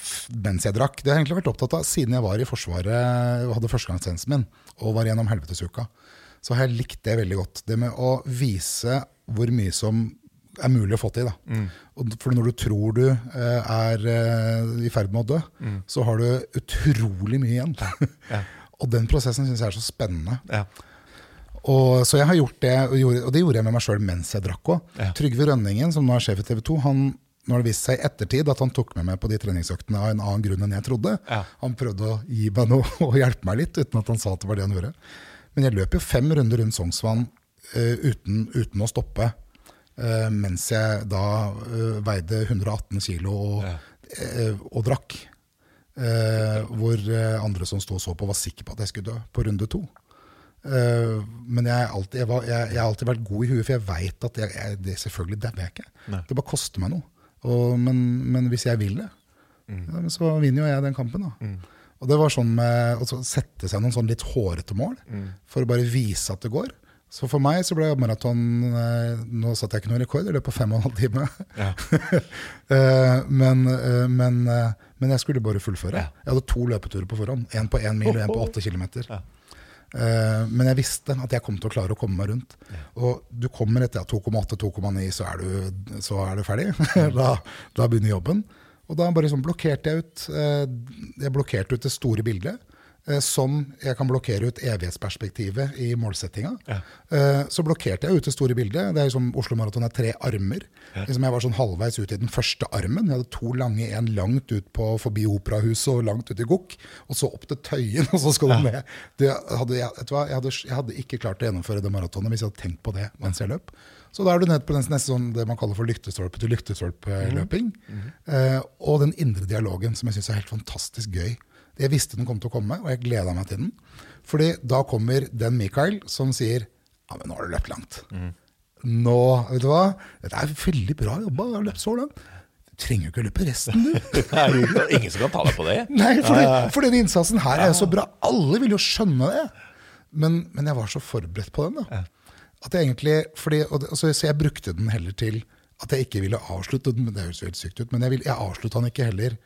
mens jeg drakk. Det har jeg egentlig vært opptatt av siden jeg var i Forsvaret og hadde førstegangstjenesten min og var gjennom helvetesuka. Så har jeg likt det veldig godt. Det med å vise hvor mye som er mulig å få til. Og for når du tror du eh, er eh, i ferd med å dø, så har du utrolig mye igjen. og den prosessen syns jeg er så spennende. Ja. Og, så jeg har gjort det, og, det gjorde jeg med meg sjøl mens jeg drakk òg. Ja. Trygve Rønningen, som nå er sjef i TV 2, han, nå har det vist seg i ettertid at han tok med meg på de treningsøktene av en annen grunn enn jeg trodde. Ja. Han prøvde å gi meg noe og hjelpe meg litt, uten at han sa at det var det han gjorde. Men jeg løp jo fem runder rundt Sognsvann uh, uten, uten å stoppe. Uh, mens jeg da uh, veide 118 kilo og, Ja. og drakk. Eh, hvor eh, andre som sto og så på, var sikre på at jeg skulle dø på runde to. Eh, men jeg, alltid, jeg, var, jeg, jeg har alltid vært god i huet, for jeg veit at jeg, jeg, det selvfølgelig dauer jeg ikke. Nei. Det bare koster meg noe. Og, men, men hvis jeg vil det, ja, så vinner jo jeg den kampen. da. Og det var sånn med å sette seg noen sånn litt hårete mål, for å bare vise at det går. Så for meg så ble maraton eh, Nå satte jeg ikke noen rekord, jeg løp på fem og en halv time. Ja. Eh, men, men, men jeg skulle bare fullføre. Jeg hadde to løpeturer på forhånd. En på én mil og en på åtte kilometer. Eh, men jeg visste at jeg kom til å klare å komme meg rundt. Og du kommer etter 2,8-2,9, så, du- så er du ferdig. da, da begynner jobben. Og da bare sånn blokkerte jeg ut Uh, Jeg blokkerte ut det store bildet. Eh, Som jeg kan blokkere ut evighetsperspektivet i målsettinga. Ja. Eh, Så blokkerte jeg ut det store bildet. Det er liksom som Oslo Maraton er tre armer. Liksom jeg var sånn halvveis ut i den første armen. Jeg hadde to lange, en langt ut på forbi Operahuset og langt ut i Gokk. Og så opp til Tøyen, og så skal du ned. Det hadde, jeg, vet du hva, jeg, hadde, jeg hadde ikke klart å gjennomføre det maratonet hvis jeg hadde tenkt på det mens jeg løp. Så da er du nede på den neste sånn, det man kaller for lyktestolpe til lyktestolpe-løping. Eh, og den indre dialogen som jeg syns er helt fantastisk gøy. Jeg visste den kom til å komme, og jeg gleda meg til den. Fordi da kommer den Mikael som sier ja, men nå har du løpt langt. Nå, vet du hva? Dette er veldig bra jobba, du har løpt så langt. Du trenger jo ikke å løpe resten, du. Er ingen som kan ta deg på det. Nei, for, for den innsatsen her er jo så bra. Alle vil jo skjønne det. Men, men jeg var så forberedt på den. da. At jeg egentlig, fordi, det, så, så jeg brukte den heller til at jeg ikke ville avslutte den. Det høres jo helt sykt ut, men jeg, vil, jeg avslutta den ikke heller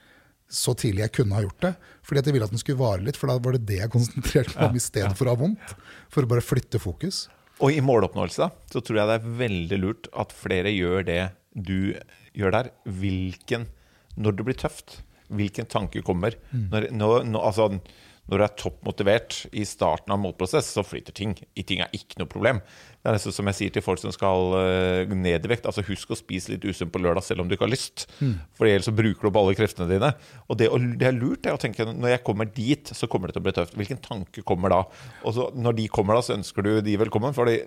så tidlig jeg kunne ha gjort det. Fordi at jeg ville at den skulle vare litt, for da var det det jeg konsentrerte meg om i stedet for å ha vondt. For å bare flytte fokus. Og i måloppnåelse da, så tror jeg det er veldig lurt at flere gjør det du gjør der. Hvilken Når det blir tøft, hvilken tanke kommer. Når, når, når, altså, når du er toppmotivert i starten av målprosess, så flyter ting. I ting er ikke noe problem. Det er nesten som jeg sier til folk som skal eh, ned i vekt. Altså Husk å spise litt usunt på lørdag selv om du ikke har lyst. For ellers så bruker du opp alle kreftene dine. Og det, det er lurt det å tenke når jeg kommer dit, så kommer det til å bli tøft. Hvilken tanke kommer da? Og så når de kommer da, så ønsker du de velkommen. fordi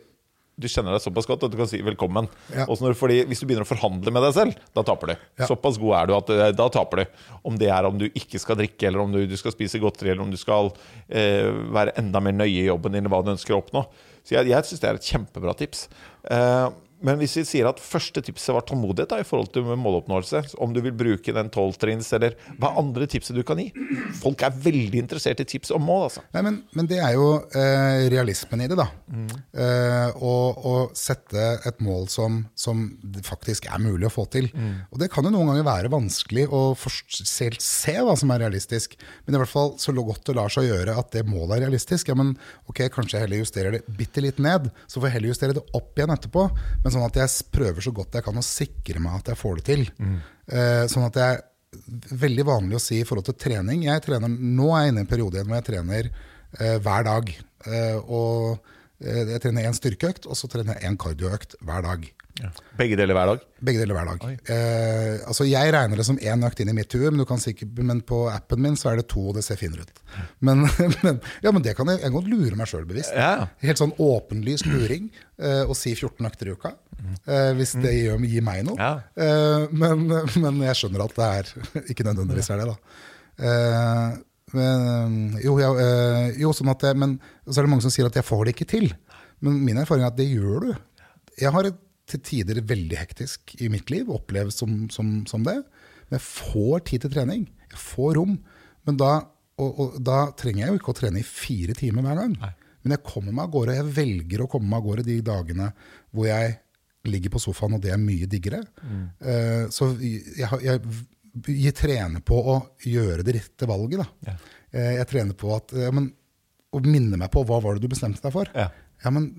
du kjenner deg såpass godt at du kan si velkommen. Ja. Når, fordi Hvis du begynner å forhandle med deg selv, da taper du. Ja. Såpass god er du at eh, da taper du. Om det er om du ikke skal drikke, eller om du, du skal spise godteri, eller om du skal eh, være enda mer nøye i jobben din, eller hva du ønsker å oppnå. Så jeg, jeg syns det er et kjempebra tips. Eh, men hvis vi sier at første tipset var tålmodighet da, i forhold til måloppnåelse, om du vil bruke den tolvtrinns, eller hva er andre tipset du kan gi? Folk er veldig interessert i tips om mål, altså. Nei, men, men det er jo eh, realismen i det, da. Eh, og å sette et mål som, som faktisk er mulig å få til. Og det kan jo noen ganger være vanskelig å selv se hva som er realistisk. Men i hvert fall så godt det lar seg gjøre at det målet er realistisk. Ja, men ok, kanskje jeg heller justerer det bitte litt ned, så får jeg heller justere det opp igjen etterpå. Men sånn at jeg prøver så godt jeg kan å sikre meg at jeg får det til. Eh, sånn at jeg veldig vanlig å si i forhold til trening. Jeg trener, nå er jeg inne i en periode igjen hvor jeg trener eh, hver dag. Eh, og eh, jeg trener én styrkeøkt, og så trener jeg én kardioøkt hver dag. Begge deler hver dag. Begge deler hver dag. Eh, altså Jeg regner det som én økt inn i mitt hue, men, du kan sikkert, men på appen min så er det to, og det ser finere ut. Men, men, ja, men det kan jeg, jeg kan godt lure meg sjøl bevisst. Ja. Helt sånn åpenlys luring eh, å si 14 økter i uka. eh, hvis det gjør, gir meg noe. Ja. Eh, men, men jeg skjønner at det er ikke nødvendigvis er det, da. Eh, men, jo, ja, eh, jo, sånn at jeg, men så er det mange som sier at jeg får det ikke til. Men min erfaring er at det gjør du. Jeg har et til tider veldig hektisk i mitt liv, oppleves som, som, som det. Men jeg får tid til trening. Jeg får rom. Men da, og, og, da trenger jeg jo ikke å trene i fire timer hver gang. Men jeg kommer meg av gårde. Jeg velger å komme meg av gårde de dagene hvor jeg ligger på sofaen, og det er mye diggere. Eh, så jeg, jeg jeg trener på å gjøre det rette valget. Da. Eh, Jeg trener på at, uh, men, å minne meg på hva var det du bestemte deg for. Ja. Ja, men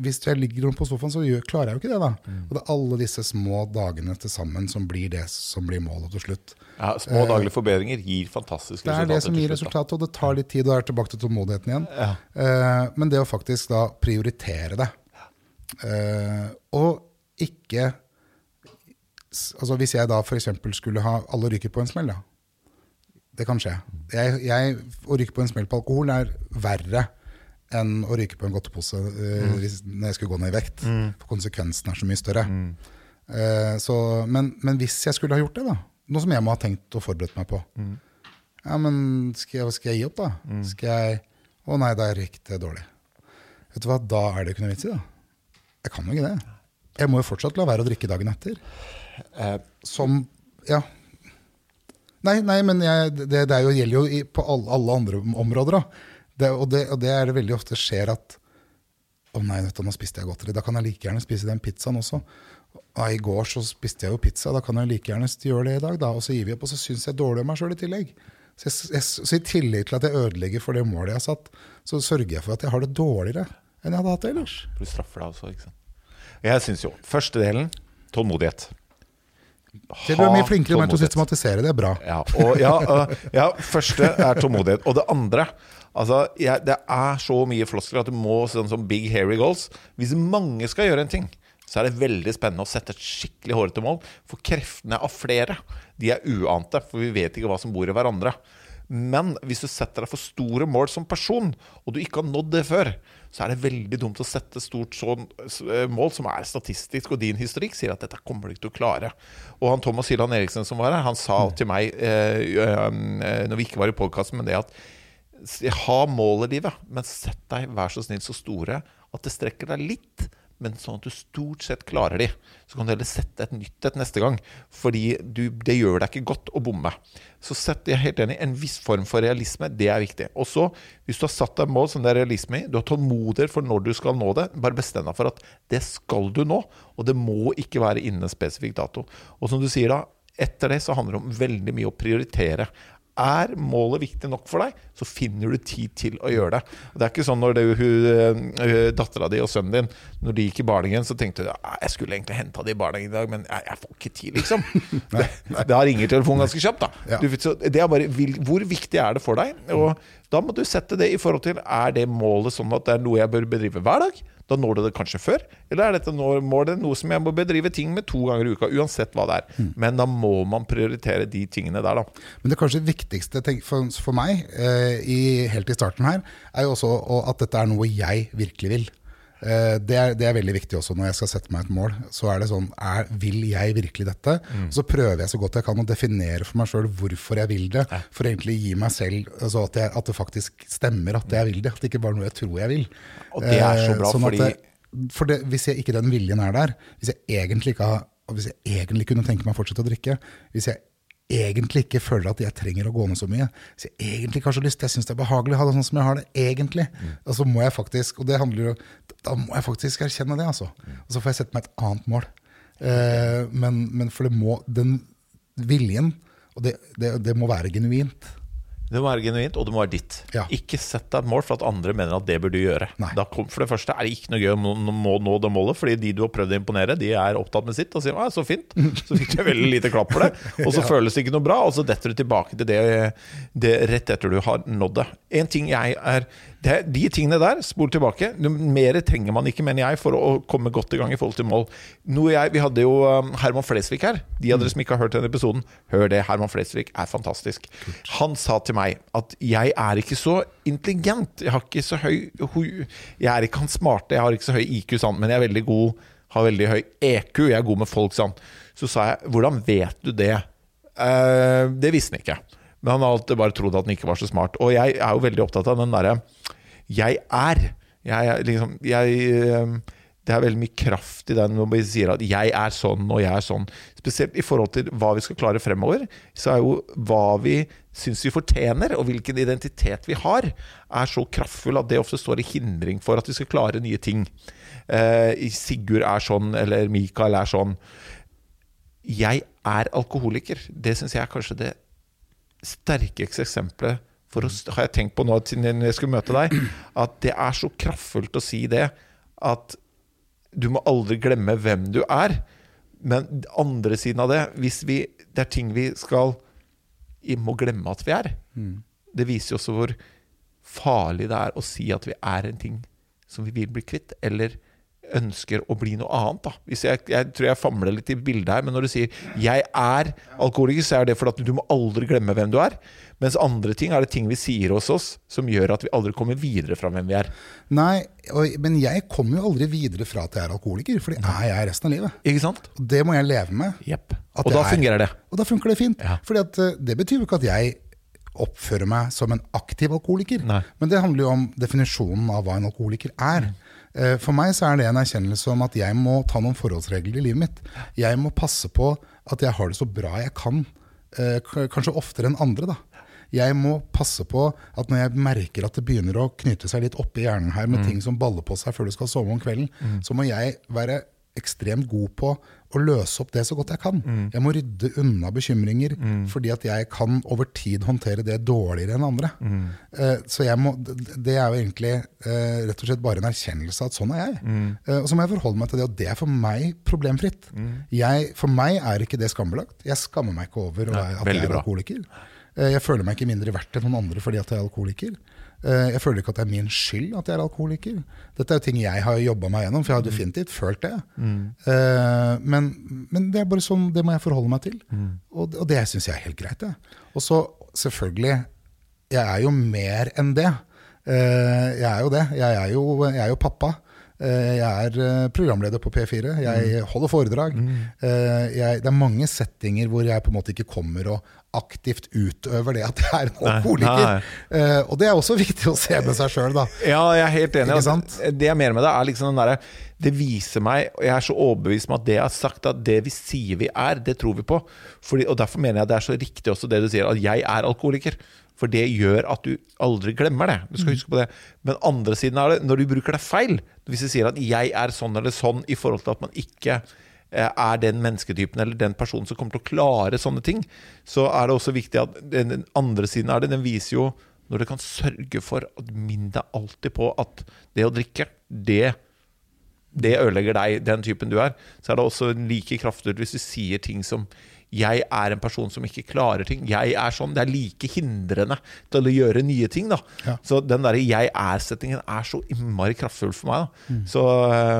hvis jeg ligger på sofaen, så klarer jeg jo ikke det. da. Mm. Og det er alle disse små dagene til sammen som blir det som blir målet til slutt. Ja, små daglige forbedringer gir fantastiske resultater. Det er det som gir resultatet, og det tar litt tid, og er tilbake til tålmodigheten igjen. Ja. Eh, men det å faktisk da prioritere det, eh, og ikke Altså Hvis jeg da f.eks. skulle ha alle ryker på en smell, da. Det kan skje. Jeg, jeg, å ryke på en smell på alkohol er verre enn å ryke på en godtepose eh, hvis, når jeg skulle gå ned i vekt. For konsekvensen er så mye større. Uh, så, men, men hvis jeg skulle ha gjort det, da, noe som jeg må ha tenkt og forberedt meg på Ja, men skal jeg, skal jeg gi opp, da? Skal jeg Å nei, da gikk det dårlig. Vet du hva, da er det ikke noe vits i, da. Jeg kan jo ikke det. Jeg må jo fortsatt la være å drikke dagen etter. Eh, Som Ja. Nei, nei men jeg, det, det jo, gjelder jo på alle, alle andre områder. Da. Det, og, det, og det er det veldig ofte skjer at Å nei, nå spiste jeg godteri. Da kan jeg like gjerne spise den pizzaen også. I går så spiste jeg jo pizza, da kan jeg like gjerne gjøre det i dag. Da. Og så gir vi opp, og så syns jeg dårlig om meg sjøl i tillegg. Så, jeg, jeg, så i tillegg til at jeg ødelegger for det målet jeg har satt, så sørger jeg for at jeg har det dårligere enn jeg hadde hatt det ellers. Du straffer deg også, ikke sant. Jeg syns jo Første delen tålmodighet. Du er mye flinkere enn å systematisere det. er Bra. Ja, og, ja, øh, ja, første er tålmodighet. Og det andre altså, jeg, Det er så mye floskler at du må sånn som big hairy goals. Hvis mange skal gjøre en ting, så er det veldig spennende å sette et skikkelig hårete mål. For kreftene av flere de er uante, for vi vet ikke hva som bor i hverandre. Men hvis du setter deg for store mål som person, og du ikke har nådd det før, så er det veldig dumt å sette stort sånn eh, mål som er statistisk, og din historikk sier at dette kommer du ikke til å klare. Og han Thomas Hylland Eriksen som var her, han sa til meg eh, når vi ikke var i podkasten, men det at ha mål i livet, men sett deg, vær så snill, så store at det strekker deg litt. Men sånn at du stort sett klarer de. Så kan du heller sette et nytt et neste gang. Fordi du, det gjør deg ikke godt å bomme. Så sett, jeg helt enig, en viss form for realisme, det er viktig. Og så, hvis du har satt deg mål som det er realisme i, du har tålmodighet for når du skal nå det, bare bestem deg for at det skal du nå. Og det må ikke være innen en spesifikk dato. Og som du sier da, etter det så handler det om veldig mye å prioritere. Er målet viktig nok for deg, så finner du tid til å gjøre det. Og Det er ikke sånn når dattera di og sønnen din Når de gikk i barnehagen, så tenkte du "Ja, jeg skulle egentlig henta de i barnehagen i dag, men jeg, jeg får ikke tid, liksom. det, da ringer telefonen ganske kjapt, da. Ja. Du, så det er bare, hvor viktig er det for deg? Og da må du sette det i forhold til Er det målet sånn at det er noe jeg bør bedrive hver dag? Da når du det kanskje før. Eller er dette målet noe som jeg må bedrive ting med to ganger i uka? Uansett hva det er. Men da må man prioritere de tingene der, da. Men det kanskje viktigste for, for meg eh, i, helt i starten her, er jo også at dette er noe jeg virkelig vil. Eh, det, er, det er veldig viktig også når jeg skal sette meg et mål. Så er det sånn er, Vil jeg virkelig dette? Mm. så prøver jeg så godt jeg kan å definere for meg sjøl hvorfor jeg vil det. For å egentlig gi meg selv altså at, jeg, at det faktisk stemmer at jeg vil det. At det ikke bare er noe jeg tror jeg vil. Og det er så Eh, bra, sånn fordi- det, for det, hvis jeg, ikke den viljen er der, hvis jeg egentlig ikke har hvis jeg egentlig kunne tenke meg å fortsette å drikke, hvis jeg egentlig ikke føler at jeg trenger å gå ned så mye, hvis jeg egentlig ikke har så lyst, jeg syns det er behagelig å ha det sånn som jeg har det egentlig, og så må jeg faktisk, og det handler jo, da må jeg faktisk erkjenne det, altså. Og så får jeg sette meg et annet mål. Eh, men, men for det må, den viljen, og det, det, det må være genuint. Det må være genuint, og det må være ditt. Ja. Ikke sett deg et mål for at andre mener at det bør du gjøre. Kom, for det første er det ikke noe gøy å nå, nå, det målet, fordi de du har prøvd å imponere, de er opptatt med sitt og sier så fint', så fikk jeg veldig lite klapp for det. Og så føles det ikke noe bra, og så detter du tilbake til det, det rett etter du har nådd det. En ting jeg er det, De tingene der, spol tilbake. Mer trenger man ikke, mener jeg, for å komme godt i gang i forhold til mål. Jeg, Vi hadde jo um, Herman Flesvig her. De av dere som ikke har hørt denne episoden, hør det. Herman Flesvig er fantastisk. Han sa til meg at jeg er ikke så intelligent. Jeg har ikke så høy Jeg er ikke han smarte, jeg har ikke så høy IQ, sant? men jeg er veldig god har veldig høy EQ. Jeg er god med folk, sa. Så sa jeg, hvordan vet du det? Uh, det visste han ikke. Men han har alltid bare trodd at han ikke var så smart. Og jeg er jo veldig opptatt av den derre Jeg er. Jeg liksom jeg, eh, Det er veldig mye kraft i den når vi sier at 'jeg er sånn og jeg er sånn'. Spesielt i forhold til hva vi skal klare fremover. Så er jo hva vi syns vi fortjener, og hvilken identitet vi har, er så kraftfull at det ofte står i hindring for at vi skal klare nye ting. Eh, Sigurd er sånn, eller Mikael er sånn 'jeg er alkoholiker', det syns jeg er kanskje det sterkeste eksempelet for å, har jeg tenkt på nå siden jeg skulle møte deg, at det er så kraftfullt å si det at du må aldri glemme hvem du er. Men andre siden av det, hvis vi, det er ting vi skal vi må glemme at vi er, mm. det viser jo også hvor farlig det er å si at vi er en ting som vi vil bli kvitt, eller ønsker å bli noe annet. da. Jeg, jeg, tror jeg famler litt i bildet her, men når du sier 'jeg er alkoholiker', så er det fordi du må aldri glemme hvem du er. Mens andre ting er det ting vi sier hos oss som gjør at vi aldri kommer videre fra hvem vi er. Nei, og, men jeg kommer jo aldri videre fra at jeg er alkoholiker, for det er jeg resten av livet. Ikke sant? Og det må jeg leve med. Yep. Og da fungerer det. Og da funker det fint. Ja. Fordi at, eh, det betyr jo ikke at jeg oppfører meg som en aktiv alkoholiker. Nei. Men det handler jo om definisjonen av hva en alkoholiker er. Mm. Eh, for meg så er det en erkjennelse om at jeg må ta noen forholdsregler i livet mitt. Jeg må passe på at jeg har det så bra jeg kan. Eh, kanskje oftere enn andre, da. Jeg må passe på at når jeg merker at det begynner å knyte seg litt opp i hjernen her med mm. ting som baller på seg før du skal sove om kvelden, mm. så må jeg være ekstremt god på å løse opp det så godt jeg kan. Mm. Jeg må rydde unna bekymringer, mm. fordi at jeg kan over tid håndtere det dårligere enn andre. Mm. Eh, så må, det er jo egentlig eh, rett og slett bare en erkjennelse av at sånn er jeg. Eh, og så må jeg forholde meg til det, og det er for meg problemfritt. Mm. Jeg, for meg er ikke det skambelagt. Jeg skammer meg ikke over Nei, at jeg er alkoholiker. Jeg føler meg ikke mindre verdt enn noen andre fordi at jeg er alkoholiker. Eh, jeg føler ikke at det er min skyld at jeg er alkoholiker. Dette er jo ting jeg har jobba meg gjennom, for jeg har definitivt følt det. Mm. Eh, men, men, det er bare sånn, det må jeg forholde meg til. Mm. Og, og, det syns jeg er helt greit. Det. Og så selvfølgelig, jeg er jo mer enn det. Eh, jeg er jo det. Jeg er jo, jeg er jo pappa. Jeg er programleder på P4. Jeg mm. holder foredrag. Mm. Jeg, det er mange settinger hvor jeg på en måte ikke kommer og aktivt utøver det at jeg er en alkoholiker. Uh, og det er også viktig å se med seg sjøl, da. Ja, jeg er helt enig. Altså, det jeg mener med det, er liksom den derre Det viser meg, og jeg er så overbevist om at det jeg har sagt, at det vi sier vi er, det tror vi på. Fordi, og derfor mener jeg det er så riktig også det du sier, at jeg er alkoholiker. For det gjør at du aldri glemmer det. Du skal mm. huske på det. Men andre siden er det, når du bruker det feil, hvis du sier at 'jeg er sånn eller sånn' i forhold til at man ikke er den mennesketypen eller den personen som kommer til å klare sånne ting, så er det også viktig at den andre siden av det, den viser jo når du kan sørge for at Minn deg alltid på at det å drikke, det, det ødelegger deg, den typen du er, så er det også like kraftfullt hvis du sier ting som 'jeg er en person som ikke klarer ting'. Jeg er sånn. Det er like hindrende til å gjøre nye ting. da. Ja. Så den derre 'jeg er'-settingen er så innmari kraftfull for meg. da. Mm. Så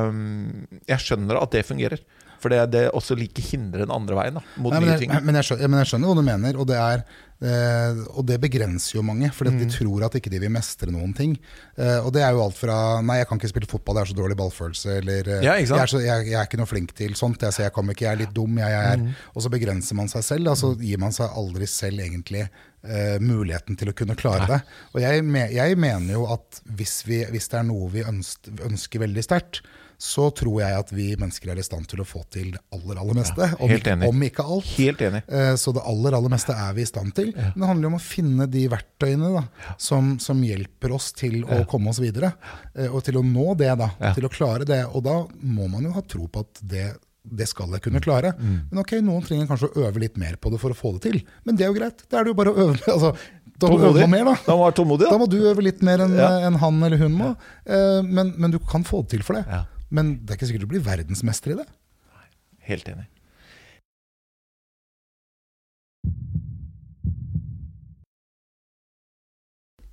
um, jeg skjønner at det fungerer. For det, det er også like hindrer den andre veien. Da, mot Nei, men, nye ting. Men jeg, skjønner, men jeg, skjønner, hva du mener, og det, er, eh, og det begrenser jo mange. For mm. de tror at ikke de vil mestre noen ting. Eh, og det er jo alt fra 'nei, jeg kan ikke spille fotball, jeg har så dårlig ballfølelse', eller eh, ja, jeg, er så, jeg, er ikke noe flink til sånt', jeg, jeg kommer ikke, jeg er litt dum', jeg, er mm. Og så begrenser man seg selv. Altså gir man seg aldri selv egentlig Uh, muligheten til å kunne klare det. Og jeg, jeg, mener jo at hvis, vi, hvis det er noe vi ønsker, ønsker veldig sterkt, så tror jeg at vi mennesker er i stand til å få til det aller aller meste. Ja, om, ikke, om, ikke, alt. Helt enig. Eh, så det aller aller meste er vi i stand til. Ja. Men det handler om å finne de verktøyene da, som, som, hjelper oss til å komme oss videre. Eh, og til å nå det, da. Til å klare det. Og da må man jo ha tro på at det det skal jeg kunne klare. Mm. Men ok, noen trenger kanskje å øve litt mer på det for å få det til. Men det er jo greit. Da er det jo bare å øve. Altså, da må du øve mer, da. Da må, da må du øve litt mer enn ja. en han eller hun må. Eh, men, men, du kan få det til for det. Ja. Men det er ikke sikkert du blir verdensmester i det. Nei, Helt enig.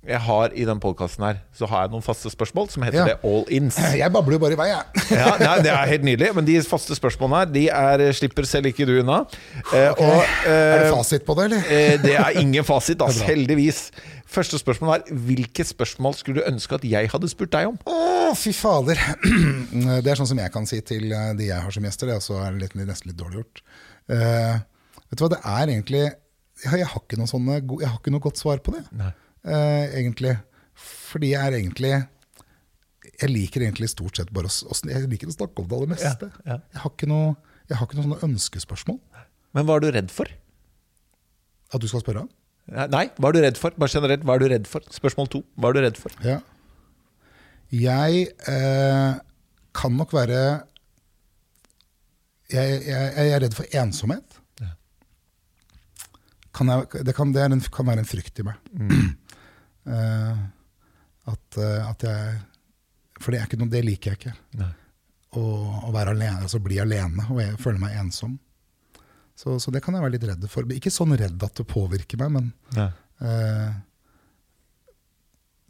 Jeg har I den podkasten her Så har jeg noen faste spørsmål som heter ja. det All Ins. Jeg babler jo bare i vei, jeg. ja, nei, det er helt nydelig. Men de faste spørsmålene her De er, slipper selv ikke du unna. Eh, okay. og, uh, er det fasit på det, eller? eh, det er ingen fasit, ass, heldigvis. Første spørsmål er hvilke spørsmål skulle du ønske at jeg hadde spurt deg om? Å, fy fader. Det er sånn som jeg kan si til eh, de jeg har som gjester, og så er det litt, nesten litt dårlig gjort. Uh, vet du hva, det er egentlig Jeg, jeg har ikke noe, sånne, jeg har ikke noe godt svar på det, uh, egentlig. Fordi jeg er egentlig Jeg liker egentlig stort sett bare å, jeg liker å snakke om det aller meste. Ja, ja. Jeg, har ikke noe, jeg har ikke noe sånne ønskespørsmål. Men hva er du redd for? At du skal spørre? Nei, hva er du redd for? Bare generelt, hva er du redd for? Spørsmål to. Hva er du redd for? Ja. Jeg eh, kan nok være jeg, jeg, jeg er redd for ensomhet. Kan jeg, det, kan, det en, kan være en frykt i meg. Eh, at, eh, at jeg For det, er ikke noe, det liker jeg ikke. Å, å være alene, altså bli alene og jeg føle meg ensom. Så, så det kan jeg være litt redd for. Ikke sånn redd at det påvirker meg, men ja. eh,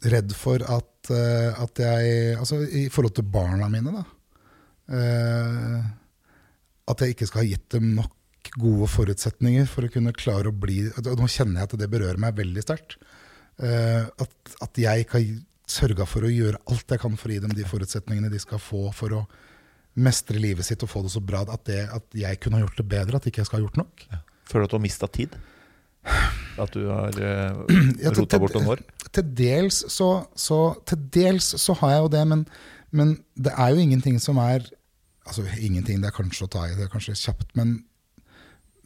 redd for at, eh, at jeg Altså i forhold til barna mine, da. Eh, at jeg ikke skal ha gitt dem nok gode forutsetninger for å kunne klare å bli og Nå kjenner jeg at det berører meg veldig sterkt. Eh, at, at jeg ikke har sørga for å gjøre alt jeg kan for å gi dem de forutsetningene de skal få for å mestre livet sitt og få det så bra at, det, at jeg kunne ha gjort det bedre. At ikke jeg skal ha gjort nok. Føler du at du har mista tid? At du har uh, Ja, til- rota bort noen år? til dels så, så, til dels så har jeg jo det, men, men det er jo ingenting som er Altså ingenting, det er kanskje å ta i, det er kanskje kjapt, men,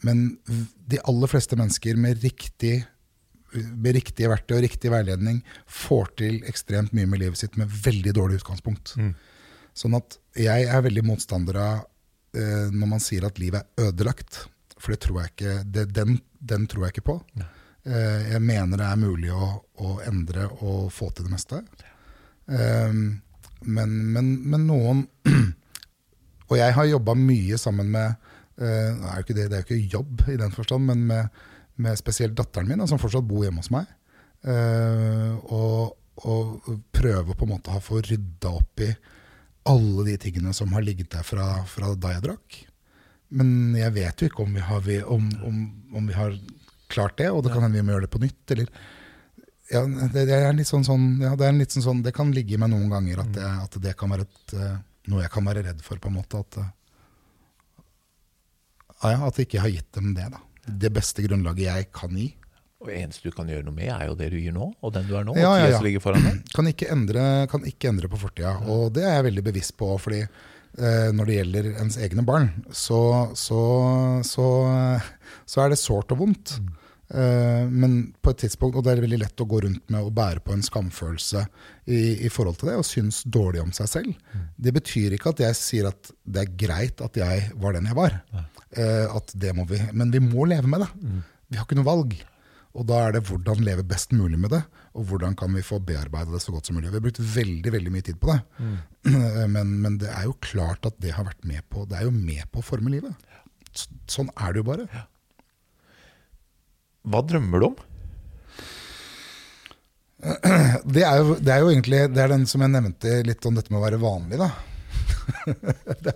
men de aller fleste mennesker med riktig med riktige verktøy og riktig veiledning får til ekstremt mye med livet sitt med veldig dårlig utgangspunkt. Sånn at jeg er veldig motstander av eh, når man sier at livet er ødelagt. For det tror jeg ikke, det, den, den tror jeg ikke på. Eh, jeg mener det er mulig å, å endre og få til det meste. Eh, men, men, men noen Og jeg har jobba mye sammen med eh, er det, det er jo ikke jobb i den forstand, men med, med spesielt datteren min, som fortsatt bor hjemme hos meg. Eh, og, og prøve på en måte å få rydda opp i alle de tingene som har ligget der fra, fra da jeg drakk. Men jeg vet jo ikke om vi har, vi, om, om, om vi har klart det, og det kan hende vi må gjøre det på nytt. Eller, ja, det, det, er litt sånn, sånn, ja, det er litt sånn, sånn Det kan ligge i meg noen ganger at det, at det kan være et, eh, noe jeg kan være redd for, på en måte. At, eh, ja, at jeg ikke har gitt dem det. da. Det beste grunnlaget jeg kan gi. Og eneste du kan gjøre noe med, er jo det du gir nå, og den du er nå. Ja, og ja, ja. ligger foran deg. Kan ikke endre, kan ikke endre på fortida. Og det er jeg veldig bevisst på. fordi eh, når det gjelder ens egne barn, så, så, så, så er det sårt og vondt. Eh, men på et tidspunkt, og det er veldig lett å gå rundt med å bære på en skamfølelse i, i forhold til det, og synes dårlig om seg selv. Det betyr ikke at jeg sier at det er greit at jeg var den jeg var. Eh, at det må vi, men vi må leve med det. Vi har ikke noe valg. Og da er det hvordan leve best mulig med det, og hvordan kan vi få bearbeida det så godt som mulig. Vi har brukt veldig veldig mye tid på det. Men, men det er jo klart at det har vært med på Det er jo med på å forme livet. Sånn er det jo bare. Hva drømmer du om? Det er jo, det er jo egentlig Det er den som jeg nevnte litt om dette med å være vanlig, da.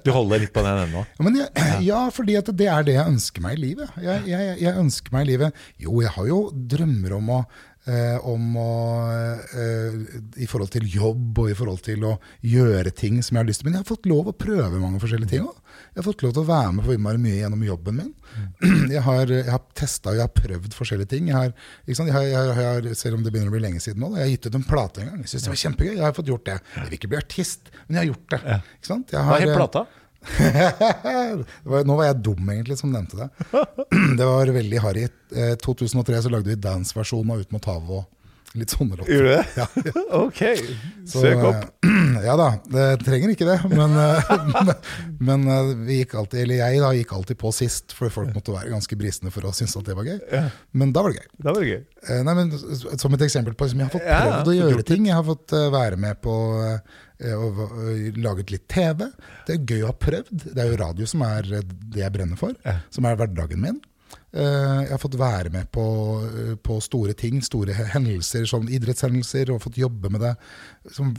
Du holder litt på den ennå? Ja, ja, fordi det er det jeg ønsker meg i livet. Jeg, jeg, jeg ønsker meg i livet Jo, jeg har jo drømmer om å, eh, om å eh, I forhold til jobb og i forhold til å gjøre ting som jeg har lyst til. Men jeg har fått lov å prøve mange forskjellige ting òg. Jeg har fått lov til å være med på innmari mye gjennom jobben min. Jeg har, jeg har testa og jeg har prøvd forskjellige ting. Jeg har? Jeg har, jeg har, selv om det begynner å bli lenge siden nå, jeg har gitt ut en plate en gang. Jeg synes det var kjempegøy. Jeg har fått gjort det. Jeg vil ikke bli artist, men jeg har gjort det. Ikke sant? Jeg Hva har, er eh, plata? var, nå var jeg dum, egentlig, som nevnte det. Det var veldig harry. I 2003 så lagde vi dance-versjonen av Ut mot havet og litt sånne låter. Gjorde du det? Ja, Ok, søk opp. Ja da, det trenger ikke det. Men, eh, men, men eh, vi gikk alltid, eller jeg da, gikk alltid på sist, for folk måtte være ganske brisne for å synes at det var gøy. Men da var det gøy. Da var gøy. Eh, Nei, men Som et eksempel på liksom, Jeg har fått prøvd å gjøre ting. Jeg har fått være med på å laget litt TV. Det er gøy å ha prøvd. Det er jo radio som er det jeg brenner for. Som er hverdagen min. Jeg har fått være med på, på store ting, store hendelser, sånn idrettshendelser, og fått jobbe med det. Som,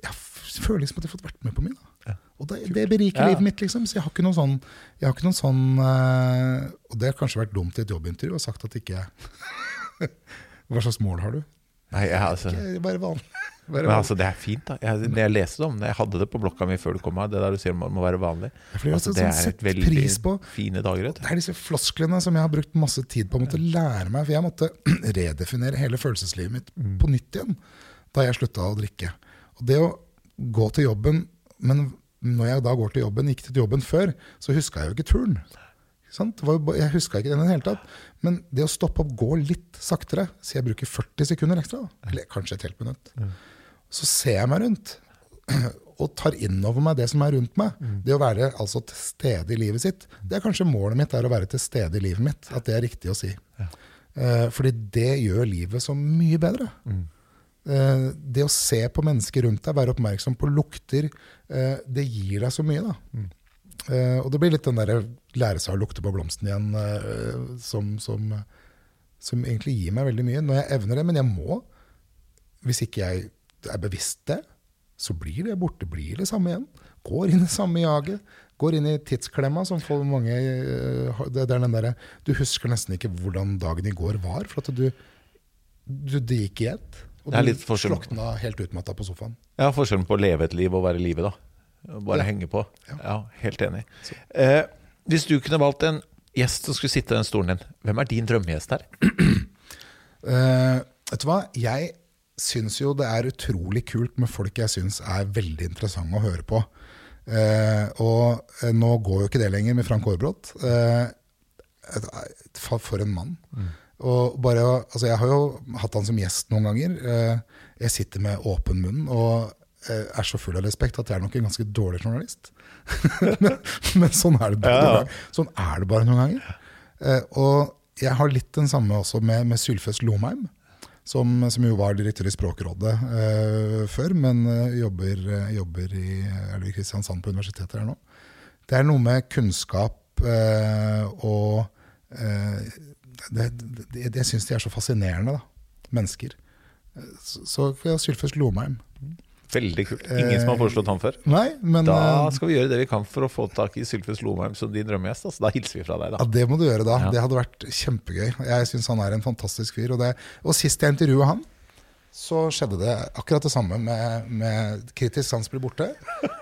jeg f- føler liksom at jeg har fått vært med på mye. Da. Og det, det beriker Ja. livet mitt, liksom. Så jeg har ikke noen sånn, jeg har ikke noen sånn uh, Og det har kanskje vært dumt i et jobbintervju og sagt at ikke Hva slags mål har du? Nei, jeg, altså, Ikke Bare vanlig. Bare men altså, det er fint, da. Jeg, jeg leste om det, jeg hadde det på blokka mi før du kom her, det der du sier om må være vanlig. Altså, sånn det er et veldig pris på- fine dager. Det er disse flosklene som jeg har brukt masse tid på å måtte lære meg. For jeg måtte redefinere hele følelseslivet mitt på nytt igjen da jeg slutta å drikke. Og det å gå til jobben Men når jeg da går til jobben, gikk til jobben før, så huska jeg jo ikke turen. Jeg huska ikke den i det hele tatt. Men det å stoppe opp, gå litt saktere, så jeg bruker 40 sekunder ekstra, eller kanskje et helt minutt, så ser jeg meg rundt. og tar inn over meg det som er rundt meg. Det å være altså til stede i livet sitt. Det er kanskje målet mitt, er å være til stede i livet mitt. At det er riktig å si. Eh, fordi det gjør livet så mye bedre. Eh, det å se på mennesker rundt deg, være oppmerksom på lukter, eh, det gir deg så mye. da. Eh, og det blir litt den derre lære seg å lukte på blomsten igjen, eh, som, som, som egentlig gir meg veldig mye. Når jeg evner det. Men jeg må, hvis ikke jeg er bevisst det, så blir det borte. Blir det samme igjen. Går inn i samme jaget. Går inn i tidsklemma, som for mange eh, det er den der, Du husker nesten ikke hvordan dagen i går var, for at du, du det gikk i ett. Og Det er du forskjell. slokna helt utmatta på sofaen. Ja, forskjellen på å leve et liv og være i livet, da. Bare Ja. henge på. Ja, helt enig. Eh, hvis du kunne valgt en gjest som skulle sitte i den stolen din, hvem er din drømmegjest her? Eh, vet du hva? Jeg syns jo det er utrolig kult med folk jeg syns er veldig interessante å høre på. Eh, og eh, nå går jo ikke det lenger med Frank Aarbrot. Eh, for, en mann. Og bare, altså jeg har jo hatt han som gjest noen ganger. Eh, jeg sitter med åpen munn og eh, er så full av respekt at jeg er nok en ganske dårlig journalist. men, men sånn er Ja. Sånn er det bare noen ganger. Eh, og jeg har litt den samme også med, med Sylfest Lomheim. Som, som jo var direktør i Språkrådet uh, før, men jobber, jobber i, er det Kristiansand på universitetet her nå. Det er noe med kunnskap uh, og eh, Det, det, det, jeg syns de er så fascinerende, da. Mennesker. Så, ja, Sylfest Lomheim. Veldig kult. Ingen som har foreslått han før. Nei, men Da eh, skal vi gjøre det vi kan for å få tak i Sylfest Lomheim som din drømmegjest. Altså. Da hilser vi fra deg, Ja. Det må du gjøre da. Ja. Det hadde vært kjempegøy. Jeg syns han er en fantastisk fyr. Og, det, og sist jeg intervjuet han, så skjedde det akkurat det samme med, med kritisk sans blir borte.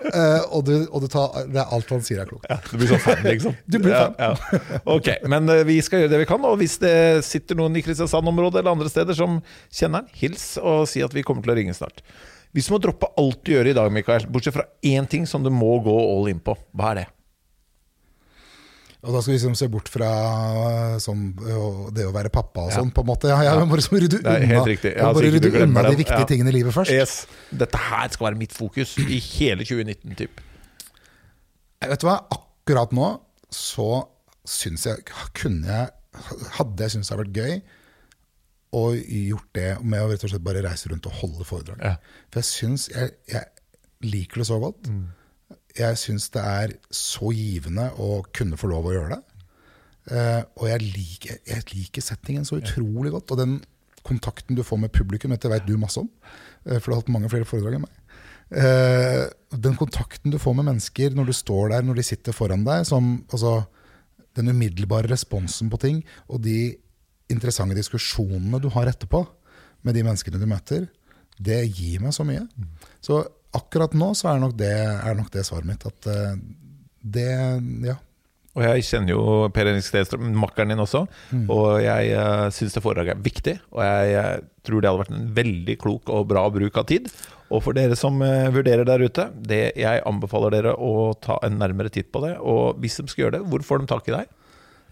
Uh, og du, og du tar, det er alt han sier er klokt. Du blir sånn fan, liksom. Du blir fan. Ja, ja. Ok, men uh, vi skal gjøre det vi kan. Og hvis det sitter noen i Kristiansand-området eller andre steder som kjenner han, hils og si at vi kommer til å ringe snart. Hvis du må droppe alt du gjør i dag, Mikael, bortsett fra én ting som du må gå all in på, hva er det? Og da skal vi liksom se bort fra eh, sånn, det å være pappa og Ja. sånn, på en måte. Ja, jeg må liksom rydde er unna, Ja, bare rydde unna de viktige Ja. tingene i livet først. Yes. Dette her skal være mitt fokus i hele 2019, typ. Jeg Vet du hva? Akkurat nå så syns jeg kunne jeg Hadde jeg syntes det hadde vært gøy og gjort det med å rett og slett bare reise rundt og holde foredrag. Ja. For jeg syns jeg, jeg liker det så godt. Jeg syns det er så givende å kunne få lov å gjøre det. Uh, og jeg liker, jeg liker settingen så utrolig godt. Og den kontakten du får med publikum, dette vet du masse om, uh, for du har hatt mange flere foredrag enn meg. Uh, den kontakten du får med mennesker når du står der, når de sitter foran deg, som altså, den umiddelbare responsen på ting, og de interessante diskusjonene du har etterpå med de menneskene du møter, det gir meg så mye. Så akkurat nå så er nok det, er nok det svaret mitt. At eh, det Ja. Og jeg kjenner jo Per Henrik Stedstrøm, makkeren din også. Og jeg uh, syns det foredraget er viktig. Og jeg eh, tror det hadde vært en veldig klok og bra bruk av tid. Og for dere som eh, vurderer der ute, det, jeg anbefaler dere å ta en nærmere titt på det. Og hvis de skal gjøre det, hvor får de tak i deg?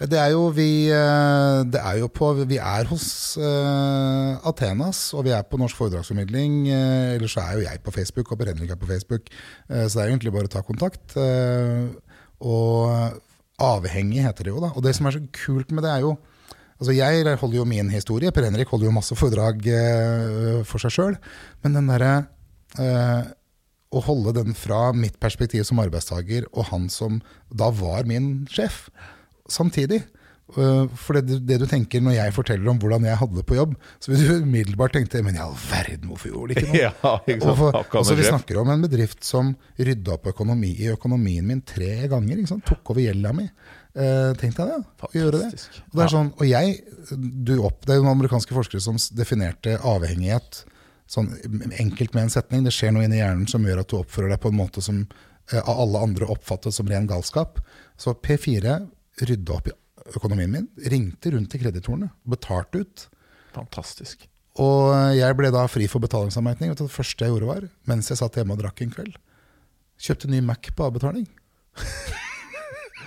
Det er jo vi eh, Det er jo på Vi er hos uh, Athenas, og vi er på Norsk foredragsformidling. Uh, ellers er jo jeg på Facebook, og Per Henrik er på Facebook. Uh, så det er jo egentlig bare å ta kontakt. Og avhengig heter det jo, da. Og det som er så kult med det, er jo Altså Jeg holder jo min historie, Per Henrik holder jo masse foredrag for seg sjøl. Men den derre Å holde den fra mitt perspektiv som arbeidstaker og han som da var min sjef, samtidig. Uh, For det, det du tenker når jeg forteller om hvordan jeg hadde det på jobb, så vil du umiddelbart tenke Men i all verden, hvorfor gjorde de ikke noe? Ja, ikke? Og for- Akkurat altså, vi snakker om en bedrift som rydda opp økonomi, i økonomien min tre ganger. Tok over gjelda mi. Uh, Tenk deg det. Å gjøre det. Og, det er sånn, og jeg, du opp, det er noen amerikanske forskere som definerte avhengighet sånn enkelt med en setning. Det skjer noe inni hjernen som gjør at du oppfører deg på en måte som eh, av alle andre oppfattes som ren galskap. Så P4 rydda opp i økonomien min, ringte rundt til kreditorene betalte ut. Fantastisk. Og jeg ble da fri for betalingsanmerkning. Det første jeg gjorde var, mens jeg satt hjemme og drakk en kveld, kjøpte ny Mac på avbetaling.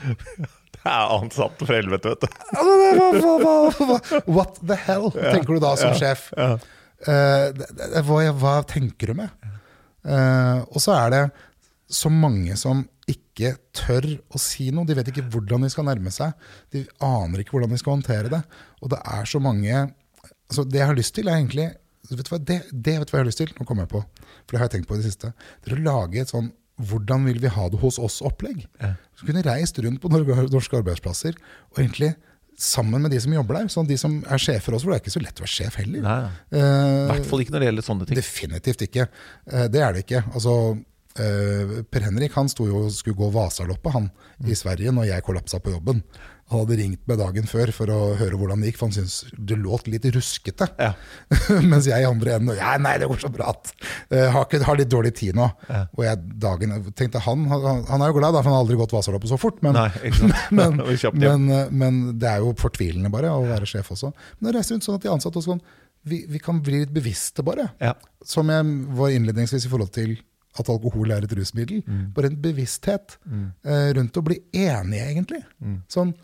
Det er ansatt for helvete, vet du. What the hell, tenker du da som sjef? Eh, hva, hva tenker du med? Eh, og så er det så mange som ikke tør å si noe. De vet ikke hvordan de skal nærme seg. De aner ikke hvordan de skal håndtere det. Og det er så mange altså Det jeg har lyst til, er egentlig vet du hva, det, det vet du hva jeg har lyst til. Nå kommer jeg på, for det har jeg tenkt på i det siste. Det er å lage et sånn hvordan vil vi ha det hos oss-opplegg. Ja. Så kunne reist rundt på norske arbeidsplasser og egentlig sammen med de som jobber der. Sånn de som er sjefer også, for det er ikke så lett å være sjef heller. Eh, I hvert fall ikke når det gjelder sånne ting. Definitivt ikke. Eh, Det er det ikke. Altså, per Henrik han sto jo og skulle gå Vasaloppet han, Mm. i Sverige når jeg kollapsa på jobben. Han hadde ringt meg dagen før for å høre hvordan det gikk, for han syntes det låt litt ruskete. Ja. Mens jeg i andre enden ja, Nei, det går så bra. eh, har, ikke, har litt dårlig tid nå. Ja. Og jeg dagen tenkte han, han, han er jo glad, for han har aldri gått Vasaloppet så fort. Men, Nei, men, Det men, eh, men det er jo fortvilende bare å være sjef også. Men jeg reiste rundt sånn at de ansatte også kan, vi, vi kan bli litt bevisste bare. Ja. Som jeg var innledningsvis i forhold til at alkohol er et rusmiddel. Mm. Bare en bevissthet eh, rundt å bli enige, egentlig. Mm. Sånn,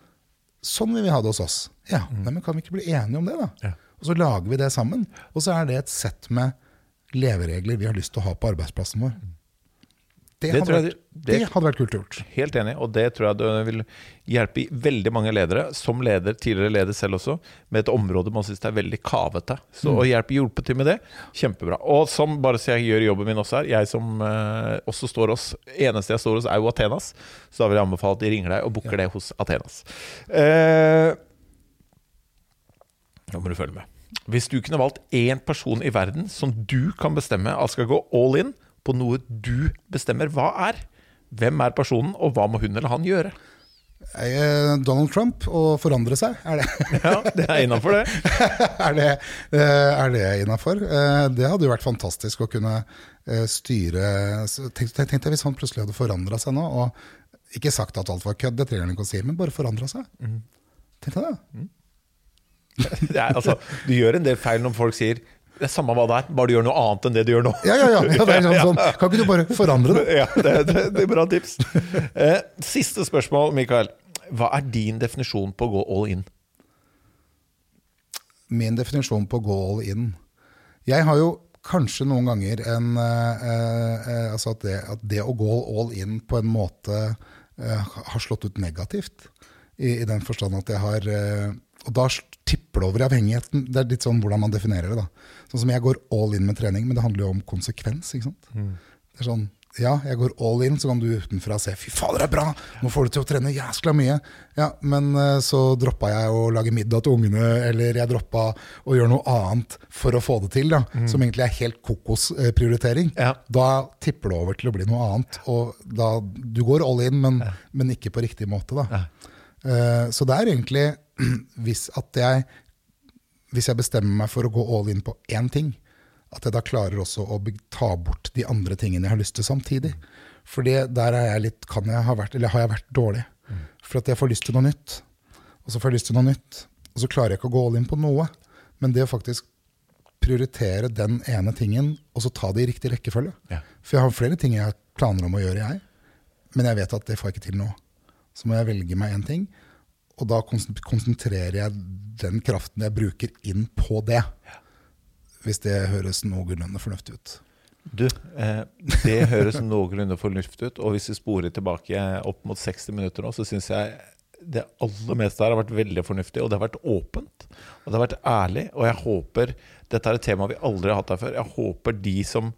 sånn vil vi ha det hos oss. Ja, nei, men Kan vi ikke bli enige om det, da? Ja. Og så lager vi det sammen. Og så er det et sett med leveregler vi har lyst til å ha på arbeidsplassen vår. Det, Det hadde, jeg vært, det- det, hadde vært kult gjort. Helt enig, og det tror jeg det vil hjelpe veldig mange ledere, som leder, tidligere leder selv også, med et område man syns er veldig kavete. Så å hjelpe hjulpet til med det, kjempebra. Og som bare så jeg gjør jobben min også her, jeg som eh, også står hos Eneste jeg står hos, er jo Athenas, så da vil jeg anbefale at de ringer deg og booker det hos Athenas. Eh, nå må du følge med. Hvis du kunne valgt én person i verden som du kan bestemme at skal gå all in på noe du bestemmer hva er, hvem er personen, og hva må hun eller han gjøre? Eh, Donald Trump og forandre seg, er det Ja, det er innafor, det. er det, eh, er det innafor? Det hadde jo vært fantastisk å kunne eh, styre Tenk tenk deg hvis han plutselig hadde forandra seg nå, og ikke sagt at alt var kødd, det trenger han ikke å si, men bare forandra seg. Tenk deg det. det er, altså, du gjør en del feil når folk sier det er samme hva det er, bare du gjør noe annet enn det du gjør nå. Ja, ja, ja. ja det er sånn, sånn. Kan ikke du bare forandre det? Ja, det, det, det er bra tips. Eh, siste spørsmål, Mikael. Hva er din definisjon på å gå all in? Min definisjon på å gå all in Jeg har jo kanskje noen ganger en eh, eh, Altså at det, at det å gå all in på en måte eh, har slått ut negativt. I, I den forstand at jeg har eh, Og da tipper det over i avhengigheten. Det er litt sånn hvordan man definerer det. da. Sånn som jeg går all in med trening, men det handler jo om konsekvens. ikke sant? Det er sånn, ja, jeg går all in, så kan du utenfra se fy fader, det er bra, nå får du til å trene jæskla mye. Ja, Men eh, så droppa jeg å lage middag til ungene, eller jeg droppa å gjøre noe annet for å få det til, da, som egentlig er helt kokos-prioritering. Ja. Da tipper det over til å bli noe annet. Og da, du går all in, men, men ikke på riktig måte. da. Eh, så det er egentlig hvis at jeg hvis jeg bestemmer meg for å gå all in på én ting, at jeg da klarer også å ta bort de andre tingene jeg har lyst til samtidig. For der er jeg litt, kan jeg ha vært, eller har jeg vært dårlig. For at jeg får lyst til noe nytt, og så får jeg lyst til noe nytt. Og så klarer jeg ikke å gå all in på noe. Men det å faktisk prioritere den ene tingen, og så ta det i riktig rekkefølge. Ja. For jeg har flere ting jeg har planer om å gjøre, jeg. Men jeg vet at det får jeg ikke til nå. Så må jeg velge meg én ting, og da konsentrerer jeg den kraften jeg bruker, inn på det. Hvis det høres noenlunde fornuftig ut. Du, eh, det høres noenlunde fornuftig ut. Og hvis vi sporer tilbake opp mot 60 minutter nå, så syns jeg det aller meste her har vært veldig fornuftig. Og det har vært åpent. Og det har vært ærlig. Og jeg håper Dette er et tema vi aldri har hatt her før. Jeg håper de som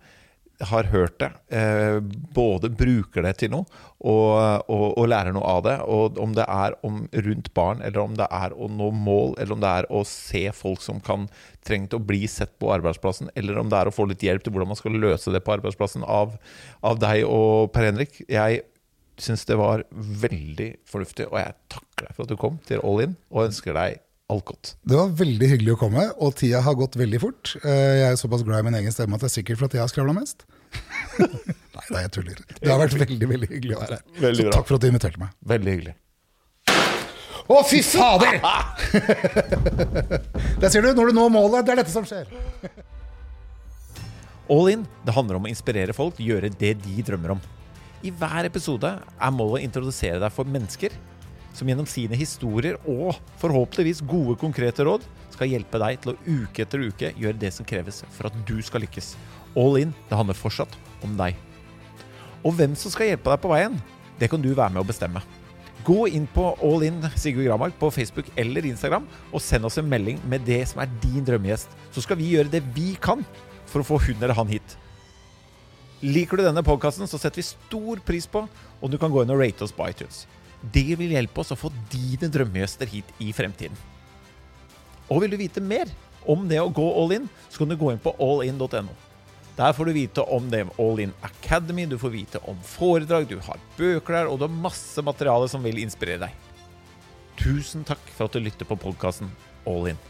har hørt det, eh, både bruker det til noe og, og, og lærer noe av det. Og om det er om rundt barn, eller om det er å nå mål, eller om det er å se folk som kan trenge å bli sett på arbeidsplassen, eller om det er å få litt hjelp til hvordan man skal løse det på arbeidsplassen av, av deg og Per Henrik. Jeg syns det var veldig fornuftig, og jeg takker deg for at du kom til All In, og ønsker deg alt godt. Det var veldig hyggelig å komme, og tida har gått veldig fort. Eh, Jeg er såpass glad i min egen stemme at det er sikkert fordi jeg har skravla mest. Nei da, jeg tuller. Det har vært veldig veldig hyggelig å være her. Veldig Så bra. takk for at du inviterte meg. Veldig hyggelig. Å, fy fader! Der ser du, når du når målet, det er dette som skjer. All in det handler om å inspirere folk til å gjøre det de drømmer om. I hver episode er målet å introdusere deg for mennesker som gjennom sine historier og forhåpentligvis gode, konkrete råd skal hjelpe deg til å uke etter uke gjøre det som kreves for at du skal lykkes. All in det handler fortsatt om deg. Og hvem som skal hjelpe deg på veien, det kan du være med å bestemme. Gå inn på All In Sigurd Gramark på Facebook eller Instagram og send oss en melding med det som er din drømmegjest. Så skal vi gjøre det vi kan for å få hun eller han hit. Liker du denne podkasten, så setter vi stor pris på om du kan gå inn og rate oss på iTunes. Det vil hjelpe oss å få dine drømmegjester hit i fremtiden. Og vil du vite mer om det å gå all in, så kan du gå inn på allin.no. Der får du vite om det All In Academy, du får vite om foredrag, du har bøker der, og du har masse materiale som vil inspirere deg. Tusen takk for at du lytter på podkasten All In.